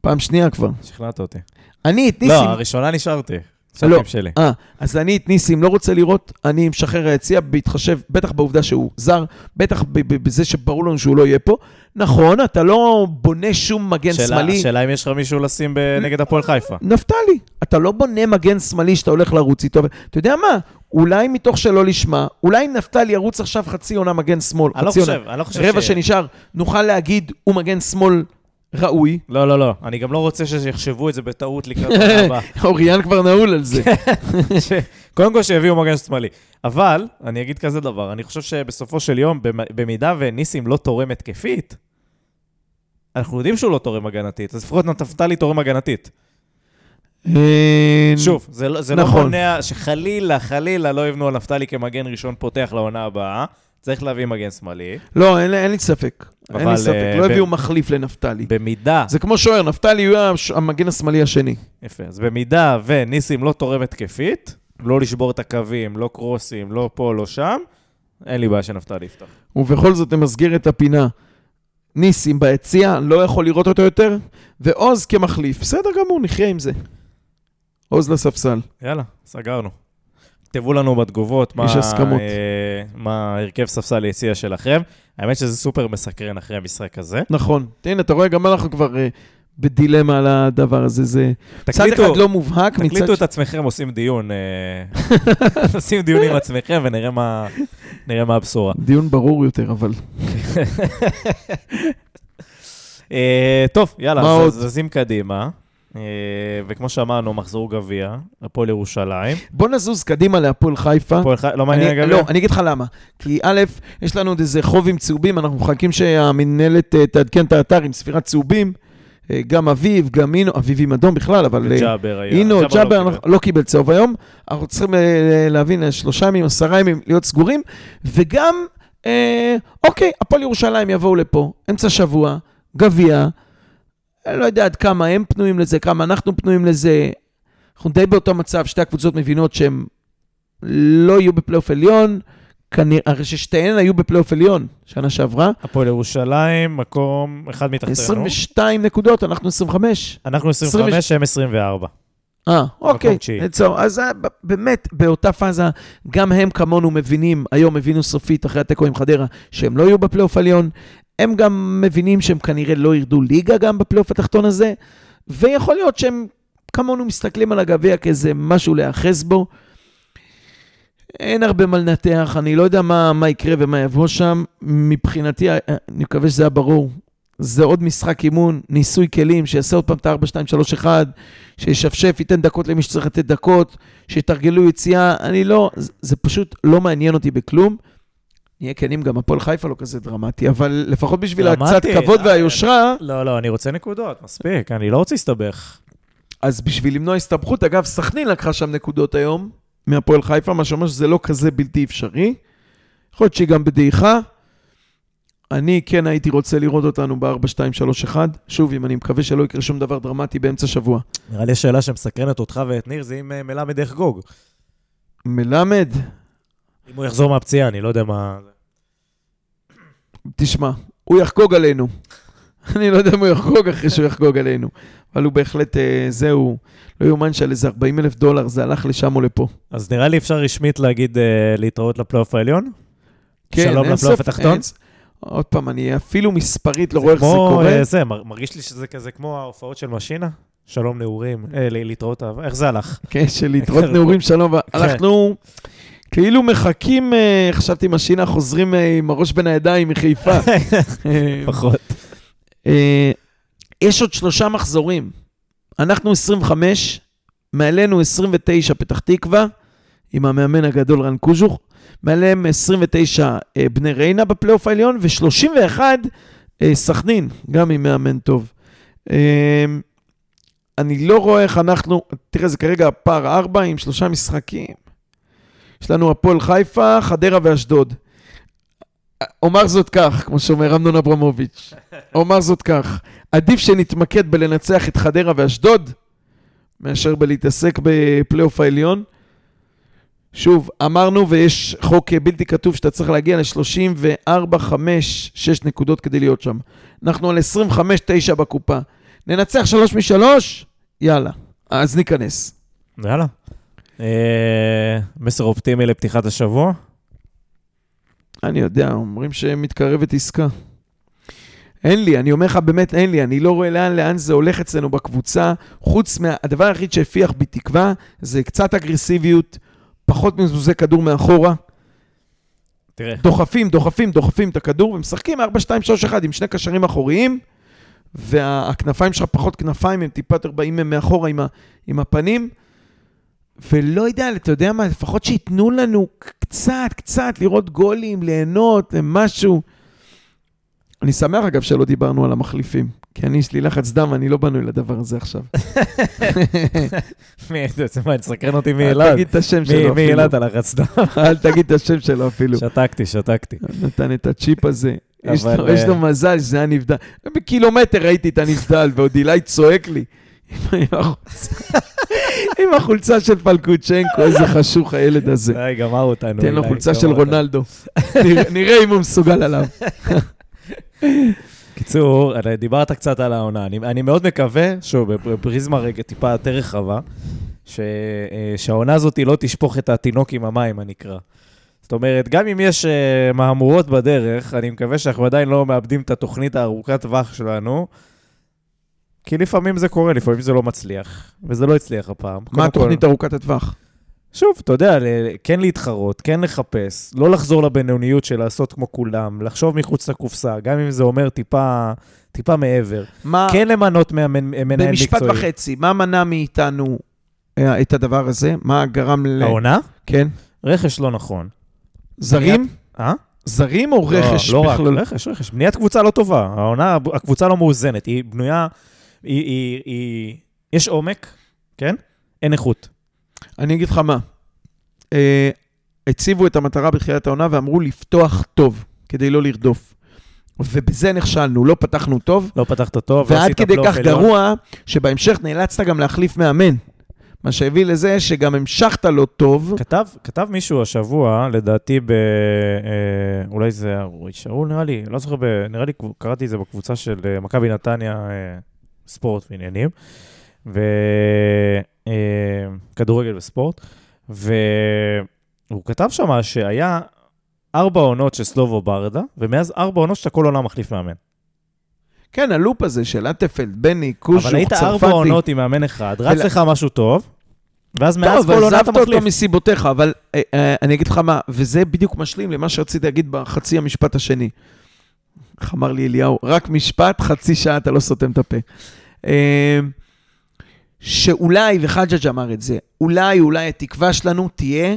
פעם שנייה כבר. שכנעת אותי. אני את לא, ניסים... הראשונה נשארתי. לא. שלי. אה, אז אני את ניסים לא רוצה לראות, אני משחרר היציע בהתחשב, בטח בעובדה שהוא זר, בטח בזה שברור לנו שהוא לא יהיה פה. נכון, אתה לא בונה שום מגן שאלה- שמאלי. השאלה אם יש לך מישהו לשים נגד הפועל חיפה. נפתלי, אתה לא בונה מגן שמאלי שאתה הולך לרוץ איתו. אתה יודע מה? אולי מתוך שלא לשמה, אולי נפתלי ירוץ עכשיו חצי עונה מגן שמאל, אני לא חושב, אני לא חושב רבע ש... שנשאר, נוכל להגיד, הוא מגן שמאל ראוי. לא, לא, לא. אני גם לא רוצה שיחשבו את זה בטעות לקראת [laughs] העונה הבאה. אוריאן כבר נעול על זה. [laughs] ש- קודם כל שיביאו מגן שמאלי. אבל, אני אגיד כזה דבר, אני חושב שבסופו של יום, במ- במידה וניסים לא תורם התקפית, אנחנו יודעים שהוא לא תורם הגנתית, אז לפחות נפתלי תורם הגנתית. אה, שוב, זה לא, לא נכון. מונע שחלילה, חלילה לא יבנו על נפתלי כמגן ראשון פותח לעונה הבאה. צריך להביא מגן שמאלי. לא, אין אין לי ספק. אין אבל, לי ספק, אה, לא ב- הביאו מחליף לנפתלי. במידה, זה כמו שוער, נפתלי הוא הש- המגן השמאלי השני. יפה, אז במידה וניסים לא תורם התקפית, לא לשבור את הקווים, לא קרוסים, לא פה, לא שם, אין לי בעיה שנפתלי יפתח. ובכל זאת נמסגר את הפינה. ניסים ביציע, לא יכול לראות אותו יותר, ועוז כמחליף. בסדר גמור, נחיה עם זה. עוז לספסל. יאללה, סגרנו. תכתבו לנו בתגובות מה. אה, מה הרכב ספסל יציע שלכם. האמת שזה סופר מסקרן אחרי המשחק הזה. נכון. הנה, אתה רואה, גם אנחנו כבר uh, בדילמה על הדבר הזה. זה צד תקליטו, אחד לא מובהק, מצד תקליטו את עצמכם, עושים דיון. אה, [laughs] עושים דיון עם עצמכם ונראה מה, מה הבשורה. דיון ברור יותר, אבל... [laughs] אה, טוב, יאללה? זזים קדימה. אה, וכמו שאמרנו, מחזור גביע, הפועל ירושלים. בוא נזוז קדימה להפועל חיפה. הפועל חיפה, לא מעניין הגביע? לא, אני אגיד לך למה. כי א', יש לנו עוד איזה חובים צהובים, אנחנו מחכים שהמנהלת אה, תעדכן את האתר עם ספירת צהובים. אה, גם אביב, גם אינו, אביב עם אדום בכלל, אבל... וג'אבר היה. אינו, לא ג'אבר. אנחנו- לא קיבל צהוב היום. אנחנו צריכים להבין, שלושה ימים, עשרה ימים להיות סגורים. וגם, אה, אוקיי, הפועל ירושלים יבואו לפה, אמצע שבוע, גביע. אני לא יודע עד כמה הם פנויים לזה, כמה אנחנו פנויים לזה. אנחנו די באותו מצב, שתי הקבוצות מבינות שהם לא יהיו בפלייאוף עליון. כנראה, הרי ששתיהן היו בפלייאוף עליון שנה שעברה. הפועל ירושלים, מקום אחד מתחתנו. 22 נקודות, אנחנו 25. אנחנו 25, הם 24. אה, אוקיי. תשיעי. עצור. אז אה, באמת, באותה פאזה, גם הם כמונו מבינים, היום הבינו סופית אחרי התיקו עם חדרה, שהם לא יהיו בפלייאוף עליון. הם גם מבינים שהם כנראה לא ירדו ליגה גם בפלייאוף התחתון הזה, ויכול להיות שהם כמונו מסתכלים על הגביע כאיזה משהו להיאחז בו. אין הרבה מה לנתח, אני לא יודע מה, מה יקרה ומה יבוא שם. מבחינתי, אה, אני מקווה שזה היה ברור. זה עוד משחק אימון, ניסוי כלים, שיעשה עוד פעם את ה-4, 2, 3, 1, שישפשף, ייתן דקות למי שצריך לתת דקות, שיתרגלו יציאה. אני לא, זה, פשוט לא מעניין אותי בכלום. נהיה כנים, גם הפועל חיפה לא כזה דרמטי, אבל לפחות בשביל? הקצת כבוד אה, והיושרה, לא, לא, אני רוצה נקודות, מספיק, אני לא רוצה להסתבך. אז בשביל למנוע הסתבכות, אגב, סכנין לקחה שם נקודות היום מהפועל חיפה, מה שאומר שזה לא כזה בלתי אפשרי. יכול להיות שהיא גם בדעיכה. אני כן הייתי רוצה לראות אותנו ב-4, 2, 3, 1. שוב, אם אני מקווה שלא יקרה שום דבר דרמטי באמצע שבוע. נראה לי השאלה שמסקרנת אותך ואת ניר זה אם אה, מלמד יחגוג. מלמד, אם הוא יחזור מהפציעה, אני לא יודע מה... תשמע, הוא יחגוג עלינו. [laughs] אני לא יודע אם הוא יחגוג אחרי שהוא יחגוג עלינו. אבל הוא בהחלט, אה, זהו, לא יאומן שעל איזה 40 אלף דולר זה הלך לשם או לפה. אז נראה לי אפשר רשמית להגיד אה, להתראות לפלייאוף העליון? שלום כן, אין לפלייאוף ספק, התחתון? אין עוד פעם, אני אפילו מספרית לא רואה איך זה קורה. אה, זה, מר- מרגיש לי שזה כזה כמו ההופעות של משינה? שלום נעורים, אה, להתראות איך זה הלך? כן, של [laughs] להתראות נעורים שלום. אנחנו כאילו מחכים, אה, חשבתי משינה, חוזרים אה, עם הראש בין הידיים מחיפה. [laughs] פחות. אה, יש עוד שלושה מחזורים. אנחנו 25, מעלינו 29 פתח תקווה, עם המאמן הגדול רן קוז'וך, מעליהם 29 אה, בני ריינה בפלייאוף העליון, ו-31 אה, סכנין, גם עם מאמן טוב. אני לא רואה איך אנחנו, תראה, זה כרגע פער 4 עם שלושה משחקים. יש לנו הפועל חיפה, חדרה ואשדוד. אומר זאת כך, כמו שאומר אמנון אברמוביץ', אומר זאת כך, עדיף שנתמקד בלנצח את חדרה ואשדוד, מאשר בלהתעסק בפלייאוף העליון. שוב, אמרנו, ויש חוק בלתי כתוב שאתה צריך להגיע ל-34, 5, 6 נקודות כדי להיות שם. אנחנו על 25, 9 בקופה. ננצח 3 מ-3? יאללה, אז ניכנס. יאללה. אה, מסר אופטימי לפתיחת השבוע? אני יודע, אומרים שמתקרבת עסקה. אין לי, אני אומר לך, באמת אין לי, אני לא רואה לאן, לאן זה הולך אצלנו בקבוצה, חוץ מה... הדבר היחיד שהפיח בי תקווה, זה קצת אגרסיביות, פחות מזוזי כדור מאחורה. תראה, דוחפים, דוחפים, דוחפים את הכדור, ומשחקים 4, 2, 3, 1 עם שני קשרים אחוריים, והכנפיים שלך פחות כנפיים, הם טיפה יותר באים מאחורה עם, ה, עם הפנים. ולא יודע, אתה יודע מה, לפחות שייתנו לנו קצת, קצת לראות גולים, ליהנות, משהו. אני שמח, אגב, שלא דיברנו על המחליפים, כי אני, יש לי לחץ דם, אני לא בנוי לדבר הזה עכשיו. [laughs] מי, זה מה, תסקרן אותי מי אל אלעד. תגיד את השם מי- שלו מי אפילו. אלעד הלחץ דם? [laughs] אל תגיד את השם שלו אפילו. שתקתי, שתקתי. נתן את הצ'יפ הזה. יש לו- יש לו אה, מזל שזה היה נבדל. בקילומטר ראיתי את הנבדל, ועוד אילי צועק לי. [laughs] [laughs] עם החולצה- של פלקוצ'נקו, איזה חשוך הילד הזה. די, גמר אותנו. תן לו חולצה של. רונלדו. [laughs] נראה- אם הוא מסוגל עליו. [laughs] קיצור, דיברת קצת על העונה. אני, אני מאוד מקווה, שוב, בפריזמה רגע טיפה יותר רחבה, ש, אה, שהעונה הזאת לא תשפוך את התינוק עם המים, הנקרא. זאת אומרת, גם אם יש אה, מהמורות בדרך, אני מקווה שאנחנו עדיין לא מאבדים את התוכנית הארוכת טווח שלנו, כי לפעמים זה קורה, לפעמים זה לא מצליח, וזה לא הצליח הפעם. מה התוכנית כל, ארוכת הטווח? שוב, אתה יודע, כן להתחרות, כן לחפש, לא לחזור לבינוניות של לעשות כמו כולם, לחשוב מחוץ לקופסה, גם אם זה אומר טיפה, טיפה מעבר. מה, כן למנות מנהל במשפט מקצועי. וחצי, מה מנע מאיתנו אה, את הדבר הזה? מה גרם ל... העונה? כן. רכש לא נכון. זרים? אה? זרים או רכש לא, לא רק, בכלל? רכש, רכש. בניית קבוצה לא טובה. העונה, הקבוצה לא מאוזנת, היא בנויה, היא, היא, היא... יש עומק, כן? אין איכות. אני אגיד לך מה. אה, הציבו את המטרה בתחילת העונה ואמרו לפתוח טוב, כדי לא לרדוף. ובזה נכשלנו, לא פתחנו טוב, לא פתחת טוב, לא ועד כדי כך. גרוע, שבהמשך נאלצת גם להחליף מאמן. מה שהביא לזה שגם המשכת לא טוב. כתב, כתב מישהו השבוע, לדעתי ב... אה, אולי זה רועי שאול, נראה לי, לא זוכר, ב, נראה לי קראתי את זה בקבוצה של אה, מכבי נתניה, אה, ספורט ועניינים, וכדורגל וספורט, והוא כתב שם שהיה ארבע עונות של סלובו ברדה, ומאז ארבע עונות שאתה כל עונה מחליף מאמן. כן, ה loop הזה של אטפלד, בני, קושוך, אבל היית צרפתי. ארבע עונות עם מאמן אחד, רץ לך משהו טוב, ואז מאז טוב, כל עונה אתה עזבת אותו מחליף. מסיבותיך, אבל אה, אה, אני אגיד לך מה, וזה בדיוק משלים למה שרציתי להגיד בחצי המשפט השני. איך אמר לי אליהו? רק משפט, חצי שעה אתה לא סותם את הפה. אה, שאולי, וחג'ג' אמר את זה, אולי, אולי התקווה שלנו תהיה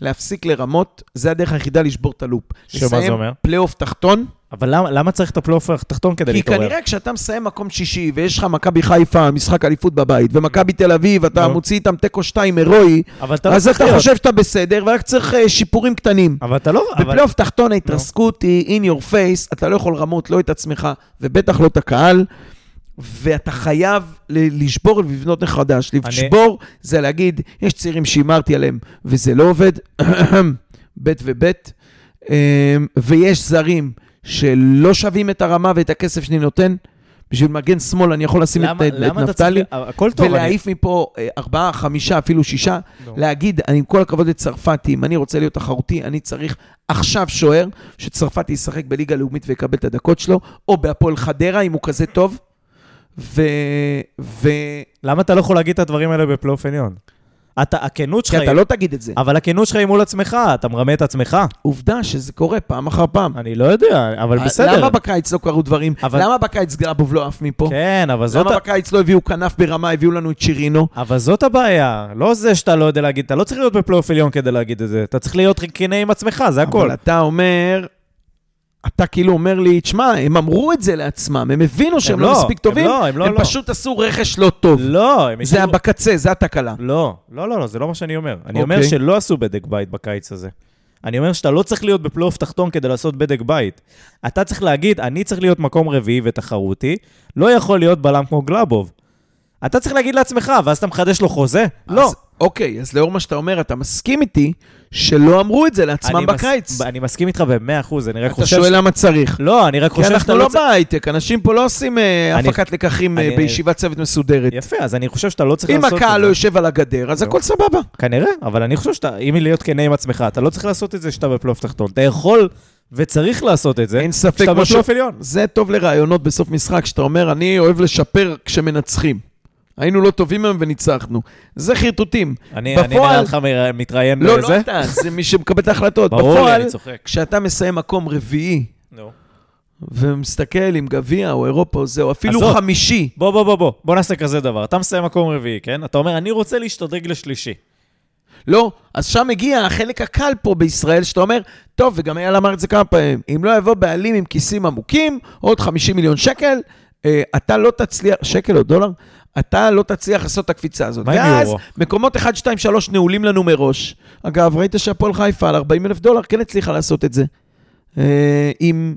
להפסיק לרמות, זה הדרך היחידה לשבור את ה loop. שמה זה אומר? פלייאוף תחתון, אבל למה, למה צריך את הפלייאוף התחתון כדי כי להתעורר? כנראה כשאתה מסיים מקום שישי, ויש לך מכבי חיפה, משחק אליפות בבית, ומכבי תל אביב, אתה נו. מוציא איתם תיקו 2 הירואי, אבל לא אז אתה להיות. חושב שאתה בסדר, ורק צריך אה, שיפורים קטנים. אבל אתה לא... אבל... בפלייאוף תחתון ההתרסקות היא in your face, אתה לא יכול לרמות לא את עצמך, ובטח לא את הקהל, ואתה חייב לשבור ולבנות מחדש. לשבור זה להגיד, יש צעירים שהימרתי עליהם, וזה לא עובד, [clears throat] ב' וב', אמ, ויש זרים שלא שווים את הרמה ואת הכסף שאני נותן. בשביל מגן שמאל אני יכול לשים את, למה, את למה אתה נפתלי, צריך... טוב, ולהעיף מפה אה, ארבעה, חמישה, אפילו שישה, נו. להגיד, אני עם כל הכבוד לצרפתי, אם אני רוצה להיות תחרותי, אני צריך עכשיו שוער, שצרפתי ישחק בליגה לאומית ויקבל את הדקות שלו, או בהפועל חדרה, אם הוא כזה טוב. ו... ו... למה אתה לא יכול להגיד את הדברים האלה בפלייאוף עליון? אתה, הכנות שלך... כי אתה לא תגיד את זה. אבל הכנות שלך היא מול עצמך, אתה מרמה את עצמך. עובדה שזה קורה פעם אחר פעם. אני לא יודע, אבל בסדר. למה בקיץ לא קרו דברים? אבל- למה בקיץ גלאבוב לא עף מפה? כן, אבל זאת, למה בקיץ לא הביאו כנף ברמה, הביאו לנו את שירינו? אבל זאת הבעיה. לא זה שאתה לא יודע להגיד, אתה לא צריך להיות בפלייאוף עליון כדי להגיד את זה. אתה צריך להיות כנה עם עצמך, זה הכל. אבל אתה אומר, אתה כאילו אומר לי, תשמע, הם אמרו את זה לעצמם, הם הבינו שהם הם לא לא, מספיק הם טובים, לא, הם לא, הם לא. פשוט עשו רכש לא טוב. לא, הם זה השאירו- בקצה, זה התקלה. לא, לא, לא, לא, זה לא מה שאני אומר. אני אומר אוקיי. שלא עשו בדק בית בקיץ הזה. אני אומר שאתה לא צריך להיות בפלייאוף תחתון כדי לעשות בדק בית. אתה צריך להגיד, אני צריך להיות מקום רביעי ותחרותי, לא יכול להיות בלם כמו גלאבוב. אתה צריך להגיד לעצמך, ואז אתה מחדש לו חוזה? לא. אז, אוקיי, אז לאור מה שאתה אומר, אתה מסכים איתי שלא אמרו את זה לעצמם אני מס- בקיץ. אני מסכים איתך במאה אחוז, אני רק אתה חושב... שואל למה צריך. לא, אני רק כי חושב שאתה אנחנו לא לא צריך... בהייטק, אנשים פה לא עושים אה, אני- הפקת לקחים אה, אני- בישיבת צוות מסודרת. יפה, אז אני חושב שאתה לא צריך אם לעשות את זה. הקהל לא יושב על הגדר, אז לא. הכל סבבה. כנראה, אבל אני חושב שאתה, אם להיות כנה עם עצמך, אתה לא צריך לעשות את זה כשאתה בפלייאוף תחתון. אתה יכול וצריך לעשות את זה אין ספק, כשאתה בפלייאוף עליון. זה טוב לרעיונות בסוף משחק, שאתה אומר, אני אוהב לשפר כשמנצחים. היינו לא טובים היום וניצחנו. זה חרטוטים. אני אני בפועל- נראה לך מתראיין לא, בזה? לא אתה, זה מי שמקבל את ההחלטות. ברור לי, בפועל, אני צוחק. כשאתה מסיים מקום רביעי, נו. ומסתכל עם גביע או אירופה או זה, או אפילו עזוב. חמישי, בוא, בוא, בוא, בוא, בוא נעשה כזה דבר. אתה מסיים מקום רביעי, כן? אתה אומר, אני רוצה להשתדרג לשלישי. לא, אז שם מגיע החלק הקל פה בישראל, שאתה אומר, טוב, וגם אייל אמר את זה כמה פעמים, אם לא יבוא בעלים עם כיסים עמוקים, עוד 50 מיליון שקל, אתה לא תצליח, שקל או דולר, אתה לא תצליח לעשות את הקפיצה הזאת. מה עם ואז יורו? מקומות 1, 2, 3 נעולים לנו מראש. אגב, ראית שהפועל חיפה על 40 אלף דולר כן הצליחה לעשות את זה. אה, עם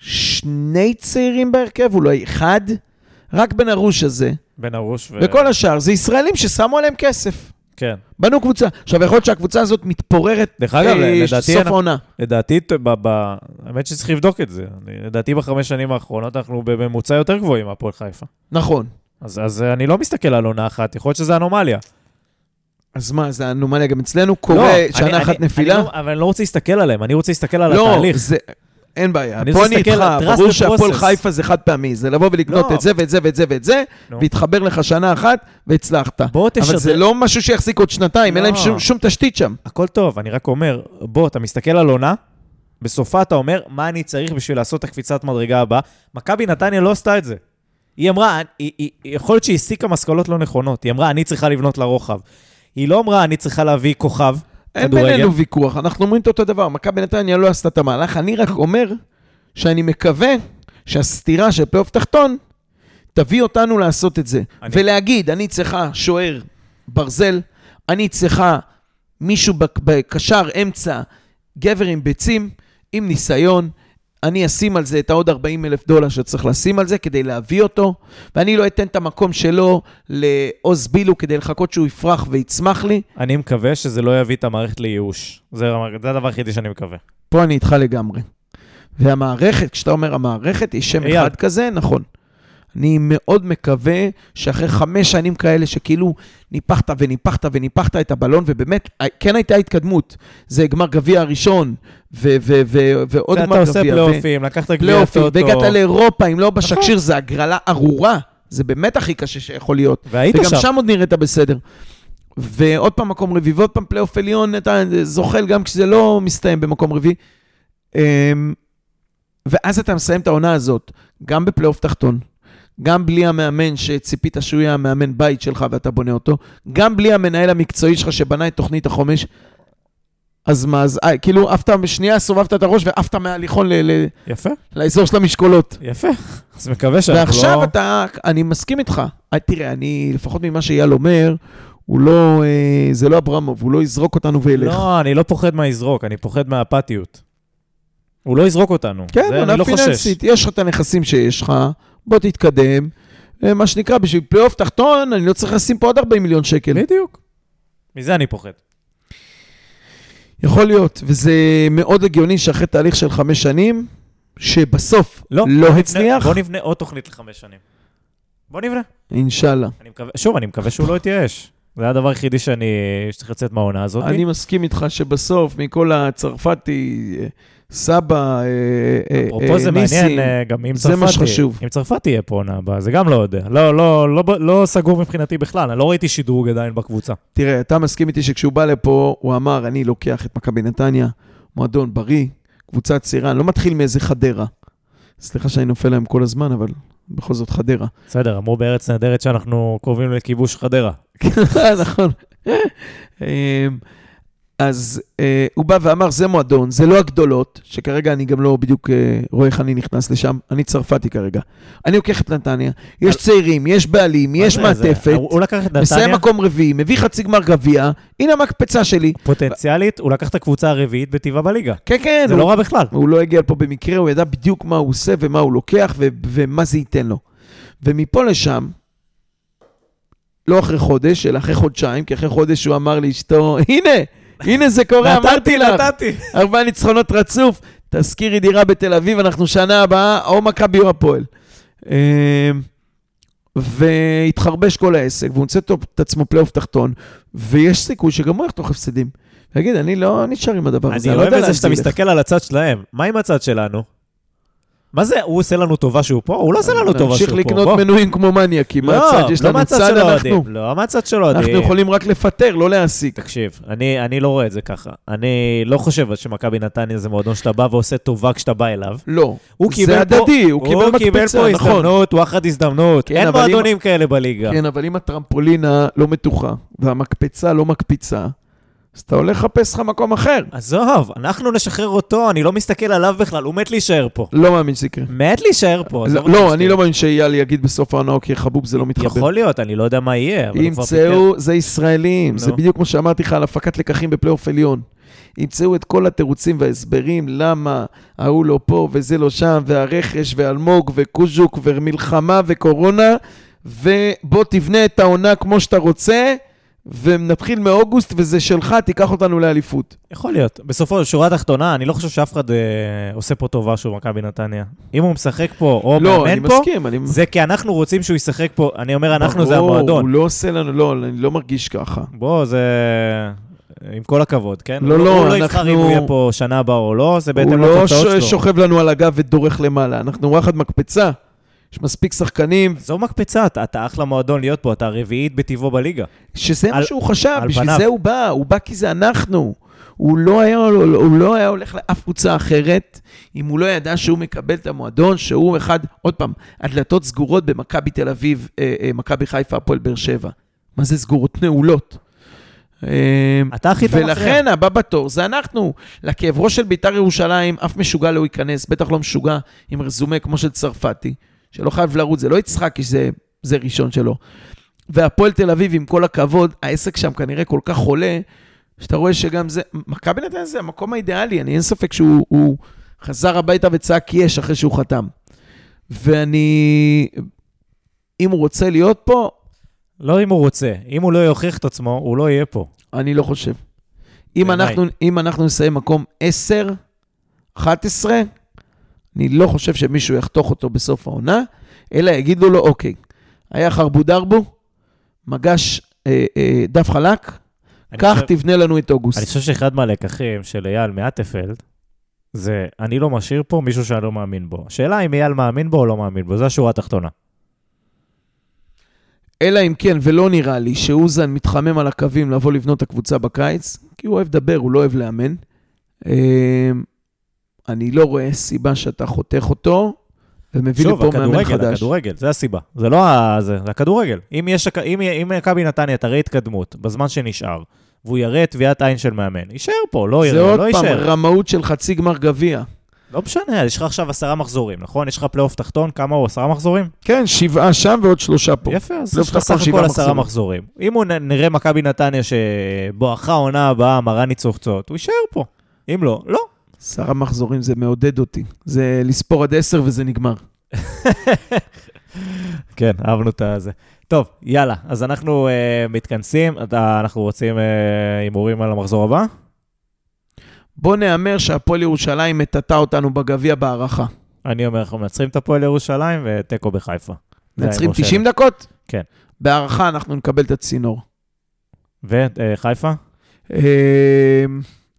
שני צעירים בהרכב, אולי אחד, רק בן ארוש הזה. בן ארוש ו... וכל השאר זה ישראלים ששמו עליהם כסף. כן. בנו קבוצה. עכשיו, יכול להיות שהקבוצה הזאת מתפוררת דרך אגב, אה, לדעתי סוף העונה. לדעתי, האמת שצריך לבדוק את זה. לדעתי בחמש שנים האחרונות אנחנו בממוצע יותר גבוהים מהפועל חיפה. נכון. אז, אז אני לא מסתכל על עונה אחת, יכול להיות שזה אנומליה. אז מה, זה אנומליה גם אצלנו? קורה לא, שנה אני- אחת אני- נפילה? אני לא, אבל אני לא רוצה להסתכל עליהם, אני רוצה להסתכל על לא, התהליך. זה... אין בעיה. פה אני איתך, ברור שהפועל. חיפה זה חד פעמי, זה לבוא ולקנות לא. את זה ואת זה ואת זה ואת זה, נו. והתחבר לך שנה אחת והצלחת. אבל זה לא משהו שיחזיק עוד שנתיים, אין לא. להם שום- שום תשתית שם. הכל טוב, אני רק אומר, בוא, אתה מסתכל על עונה, בסופה אתה אומר, מה אני צריך בשביל לעשות את הקפיצת מדרגה הבאה? מכבי נתניה לא עשתה את זה. היא אמרה, היא, היא, יכול להיות שהיא הסיקה משכולות לא נכונות. היא אמרה, אני צריכה לבנות לרוחב. היא לא אמרה, אני צריכה להביא כוכב, אין. בינינו ויכוח, אנחנו אומרים את אותו דבר. מכבי נתניה לא עשתה את המהלך, אני רק אומר שאני מקווה שהסתירה של פלייאוף תחתון תביא אותנו לעשות את זה. אני- ולהגיד, אני צריכה שוער ברזל, אני צריכה מישהו בק- בקשר אמצע, גבר עם ביצים, עם ניסיון. אני אשים על זה את העוד 40 אלף דולר שצריך לשים על זה כדי להביא אותו, ואני לא אתן את המקום שלו לעוז בילו כדי לחכות שהוא יפרח ויצמח לי. אני מקווה שזה לא יביא את המערכת לייאוש. זה, זה הדבר היחידי שאני מקווה. פה אני איתך לגמרי. והמערכת, כשאתה אומר המערכת, היא שם אייל. אחד כזה, נכון. אני מאוד מקווה שאחרי חמש שנים כאלה שכאילו ניפחת וניפחת וניפחת את הבלון, ובאמת, כן הייתה התקדמות. זה גמר גביע הראשון, ו- ו- ו- ועוד גמר אתה עושה גביע. ו- פלייאופים, לקחת גביע פלייאופים, טוטו, והגעת לאירופה, אם לא נכון. בשאקשהיר, זה הגרלה ארורה. זה באמת הכי קשה שיכול להיות. והיית וגם שם. שם עוד נראית בסדר. ועוד פעם מקום רביעי, ועוד פעם פלייאוף עליון, אתה זוחל גם כשזה לא מסתיים במקום רביעי. אמ, ואז אתה מסיים את העונה הזאת, גם בפלייאוף תחתון, גם בלי המאמן שציפית שהוא יהיה המאמן בית שלך ואתה בונה אותו, גם בלי המנהל המקצועי שלך שבנה את תוכנית החומש. אז מה, אז אה, כאילו עפת, שנייה סובבת את הראש ועפת מההליכון ל- ל- יפה, לאזור של המשקולות. יפה. אז מקווה שאנחנו לא... ועכשיו אתה, אני מסכים איתך. אה, תראה, אני, לפחות ממה שאייל אומר, הוא לא, אה, זה לא אברמוב, הוא לא יזרוק אותנו וילך. לא, אני לא פוחד מהיזרוק, אני פוחד מהאפתיות. הוא לא יזרוק אותנו. כן, זה אני לא חושש. פיננסית, יש לך את הנכסים שיש לך, בוא תתקדם. אה, מה שנקרא, בשביל פלייאוף תחתון, אני לא צריך לשים פה עוד 40 מיליון שקל. בדיוק. מזה אני פוחד. יכול להיות, וזה מאוד הגיוני שאחרי תהליך של חמש שנים, שבסוף לא, לא בוא נבנה- הצליח, בוא נבנה עוד תוכנית לחמש שנים. בוא נבנה. אינשאללה. אני מקווה, שוב, אני מקווה שהוא לא יתייאש. זה הדבר היחידי שאני, שצריך לצאת מהעונה הזאת. אני מסכים איתך שבסוף, מכל הצרפתי, אה, סבא, אה, אה, אפרופו זה אה, ניסים, מעניין, אה, גם אם זה צרפתי, מה שחשוב. אם צרפתי יהיה פה עונה הבאה, זה גם לא יודע. לא, לא, לא, לא סגור מבחינתי בכלל, אני לא ראיתי שדרוג עדיין בקבוצה. תראה, אתה מסכים איתי שכשהוא בא לפה, הוא אמר, אני לוקח את מכבי נתניה, מועדון בריא, קבוצה צעירה, אני לא מתחיל מאיזה חדרה. סליחה שאני נופל להם כל הזמן, אבל בכל זאת חדרה. בסדר, אמרו בארץ נהדרת שאנחנו קרובים לכיבוש חדרה. [laughs] נכון. [laughs] אז אה, הוא בא ואמר, זה מועדון, זה לא הגדולות, שכרגע אני גם לא בדיוק אה, רואה איך אני נכנס לשם, אני צרפתי כרגע. אני לוקח את נתניה, יש צעירים, יש בעלים, יש מעטפת, הוא לקח את מסיים נתניה, מקום רביעי, מביא חצי גמר גביע, הנה המקפצה שלי. פוטנציאלית, הוא לקח את הקבוצה הרביעית בטבעה בליגה. כן, כן, זה הוא- לא רע בכלל. הוא לא הגיע לפה במקרה, הוא ידע בדיוק מה הוא עושה ומה הוא לוקח ו- ומה זה ייתן לו. ומפה לשם, לא אחרי חודש, אלא אחרי חודשיים, כי אחרי חודש הוא אמר לאשתו, הנה, הנה זה קורה, אמרתי נתתי, לך. נתתי. ארבעה ניצחונות רצוף, תשכירי דירה בתל אביב, אנחנו שנה הבאה, או מכבי או הפועל. אה, והתחרבש כל העסק, והוא מוצא את עצמו פלייאוף תחתון, ויש סיכוי שגם הוא יחתוך הפסדים. ויגיד, אני לא נשאר עם הדבר הזה, אני לא אוהב יודע את לאן זה שאתה ילך. מסתכל על הצד שלהם. מה עם הצד שלנו? מה זה, הוא עושה לנו טובה שהוא פה? הוא לא עושה לנו טובה שהוא נמשיך פה. לקנות בוא. מנויים כמו מניאקים, לא, מהצד, יש לא לנו מהצד צד של אנחנו. האוהדים. לא, מהצד של האוהדים. אנחנו יכולים רק לפטר, לא להעסיק. תקשיב, אני, לא רואה את זה ככה. אני לא חושב שמכבי נתניה זה מועדון שאתה בא ועושה טובה כשאתה בא אליו. לא, זה הדדי, הוא קיבל הוא קיבל מקפצה, פה נכון. הזדמנות, וואחד הזדמנות. כן, אין מועדונים כאלה בליגה. כן, אבל אם הטרמפולינה לא מתוחה, והמקפצה לא מקפיצה, אז אתה הולך לחפש לך מקום אחר. עזוב, אנחנו נשחרר אותו, אני לא מסתכל עליו בכלל, הוא מת להישאר פה. לא מאמין שזה יקרה. מת להישאר פה. לא, לא, שנייה. אני לא מאמין שאייל יגיד בסוף העונה, אוקיי, חבוב זה לא מתחבר. יכול להיות, אני לא יודע מה יהיה, אבל הוא כבר. ימצאו, זה ישראלים, זה נו. בדיוק כמו שאמרתי לך על הפקת לקחים בפלייאוף עליון. ימצאו את כל התירוצים וההסברים למה ההוא לא פה וזה לא שם, והרכש ואלמוג וקוז'וק ומלחמה וקורונה, ובוא תבנה את העונה כמו שאתה רוצה, ונתחיל מאוגוסט וזה שלך, תיקח אותנו לאליפות. יכול להיות. בסופו של שורה תחתונה, אני לא חושב שאף אחד אה, עושה פה טובה שהוא מכבי נתניה. אם הוא משחק פה או לא, מאמן פה, מסכים, אני... זה כי אנחנו רוצים שהוא ישחק פה. אני אומר, אנחנו זה ברור, המועדון. הוא לא עושה לנו, לא, אני לא מרגיש ככה. בוא, זה... עם כל הכבוד, כן? לא, הוא לא, הוא לא יבחר אנחנו- אם הוא יהיה פה שנה הבאה או לא, זה הוא בהתאם לא לתוצאות שלו. שוכב לנו על הגב ודורך למעלה, אנחנו וואחד מקפצה. יש מספיק שחקנים, זו מקפצה, אתה, אתה אחלה מועדון להיות פה, אתה הרביעית בטבעו בליגה. שזה מה על- שהוא חשב, בשביל פניו. זה הוא בא, הוא בא כי זה אנחנו. הוא לא, היה, הוא לא היה הולך לאף קבוצה אחרת אם הוא לא ידע שהוא מקבל את המועדון, שהוא אחד, עוד פעם, הדלתות סגורות במכבי תל אביב, אה, אה, מכבי חיפה, הפועל באר שבע. מה זה סגורות? נעולות. אה, אתה הכי טוב. ולכן הבא בתור זה אנחנו. לכאב ראש של בית"ר ירושלים, אף משוגע לא ייכנס, בטח לא משוגע עם רזומה כמו של צרפתי, שלא חייב לרוץ, זה לא יצחקי שזה זה ראשון שלו. והפועל תל אביב, עם כל הכבוד, העסק שם כנראה כל כך חולה, שאתה רואה שגם זה, מכבי נתניה זה המקום האידיאלי, אני אין ספק שהוא הוא חזר הביתה וצעק יש אחרי שהוא חתם. ואני, אם הוא רוצה להיות פה, לא אם הוא רוצה, אם הוא לא יוכיח את עצמו, הוא לא יהיה פה. אני לא חושב. אם. אנחנו, אם אנחנו נסיים מקום 10, 11, אני לא חושב שמישהו יחתוך אותו בסוף העונה, אלא יגידו לו, אוקיי, היה חרבו דרבו, מגש אה, אה, דף חלק, קח, חושב- תבנה לנו את אוגוסט. אני חושב שאחד מהלקחים של אייל מאטפלד, זה אני לא משאיר פה מישהו שאני לא מאמין בו. השאלה אם אייל מאמין בו או לא מאמין בו, זו השורה התחתונה. אלא אם כן, ולא נראה לי, שאוזן מתחמם על הקווים לבוא לבנות את הקבוצה בקיץ, כי הוא אוהב לדבר, הוא לא אוהב לאמן. אני לא רואה סיבה שאתה חותך אותו, ומביא שוב, לפה מאמן הכדורגל, חדש. הכדורגל, זה הסיבה. זה לא ה... זה, זה הכדורגל. אם יש... אם אם מכבי נתניה תראה התקדמות בזמן שנשאר, והוא יראה טביעת עין של מאמן, יישאר פה, לא זה יראה, עוד לא פעם יישאר. רמאות של חצי גמר גביע. לא משנה, יש לך עכשיו עשרה מחזורים, נכון? יש לך פלייאוף תחתון, כמה הוא? עשרה מחזורים? כן, שבעה שם ועוד שלושה פה. יפה, אז לא יש לך סך הכל עשרה מחזורים. אם הוא נראה מכבי נתניה שבואכה העונה הבאה מראה ניצוחצות, הוא יישאר פה. אם לא, לא. עשרה מחזורים זה מעודד אותי. זה לספור עד עשר וזה נגמר. [laughs] כן, אהבנו את הזה. טוב, יאללה, אז אנחנו uh, מתכנסים. אתה, אנחנו רוצים אה, הימורים על המחזור הבא? בוא נהמר שהפועל ירושלים מטאטא אותנו בגביע בהערכה. אני אומר, אנחנו מנצחים את הפועל ירושלים ותיקו בחיפה. זה מנצחים ההימור 90 שלי. דקות? כן. בהערכה אנחנו נקבל את הצינור. וחיפה? אה,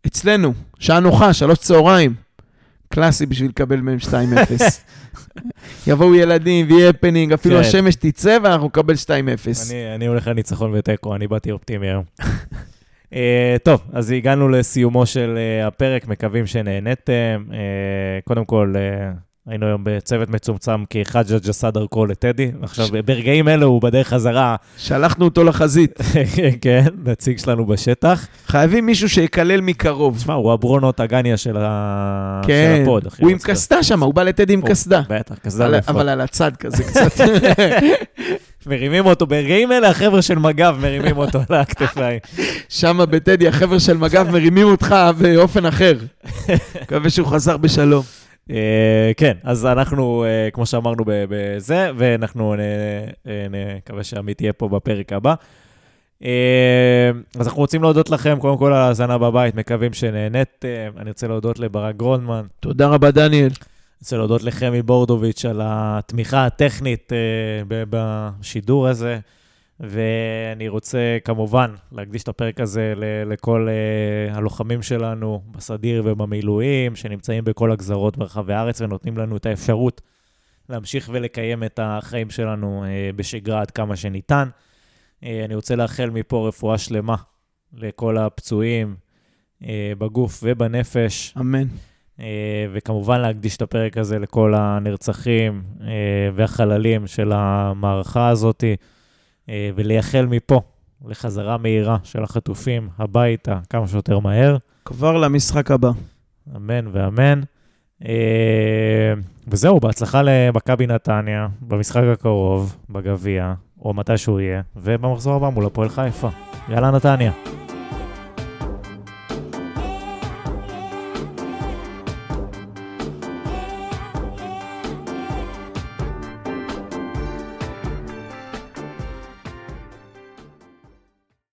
אצלנו, שעה נוחה, שלוש צהריים. קלאסי בשביל לקבל מהם 2-0. [laughs] יבואו ילדים ויהיה הפנינג, אפילו כן. השמש תצא ואנחנו נקבל 2-0. אני, אני הולך לניצחון ותיקו, אני באתי אופטימי היום. אה, [laughs] טוב, אז הגענו לסיומו של אה, הפרק, מקווים שנהניתם. אה, קודם כל, אה, היינו היום בצוות מצומצם כי חג'ג' עשה דרכו לטדי. עכשיו, ברגעים אלו הוא בדרך חזרה, שלחנו אותו לחזית. [laughs] כן, נציג שלנו בשטח. חייבים מישהו שיקלל מקרוב. תשמע, הוא הברונו טגניה של, ה... כן, של ה pod, אחי. הוא עם קסדה שם, הוא בא לטדי עם קסדה. בטח, קסדה מאפרת. אבל על הצד כזה [laughs] קצת. מרימים אותו, ברגעים אלה החבר'ה של מג"ב מרימים אותו על הכתפיים. שם בטדי החבר'ה של מג"ב מרימים אותך באופן אחר. [laughs] מקווה שהוא חזר בשלום. אה, כן, אז אנחנו, אה, כמו שאמרנו בזה, ואנחנו אה, נקווה שעמית יהיה פה בפרק הבא. אז אנחנו רוצים להודות לכם, קודם כל על ההאזנה בבית, מקווים שנהניתם. אני רוצה להודות לברק גרונדמן. תודה רבה, דניאל. אני רוצה להודות לחמי בורדוביץ' על התמיכה הטכנית בשידור הזה. ואני רוצה כמובן להקדיש את הפרק הזה לכל uh, הלוחמים שלנו בסדיר ובמילואים, שנמצאים בכל הגזרות ברחבי הארץ ונותנים לנו את האפשרות להמשיך ולקיים את החיים שלנו uh, בשגרה עד כמה שניתן. Uh, אני רוצה לאחל מפה רפואה שלמה לכל הפצועים בגוף ובנפש. אמן. וכמובן להקדיש את הפרק הזה לכל הנרצחים והחללים של המערכה הזאתי. אה, ולייחל מפה לחזרה מהירה של החטופים הביתה כמה שיותר מהר. כבר למשחק הבא. אמן ואמן. אה, וזהו, בהצלחה למכבי נתניה במשחק הקרוב, בגביע, או מתי שהוא יהיה, ובמחזור הבא מול הפועל חיפה. יאללה, נתניה.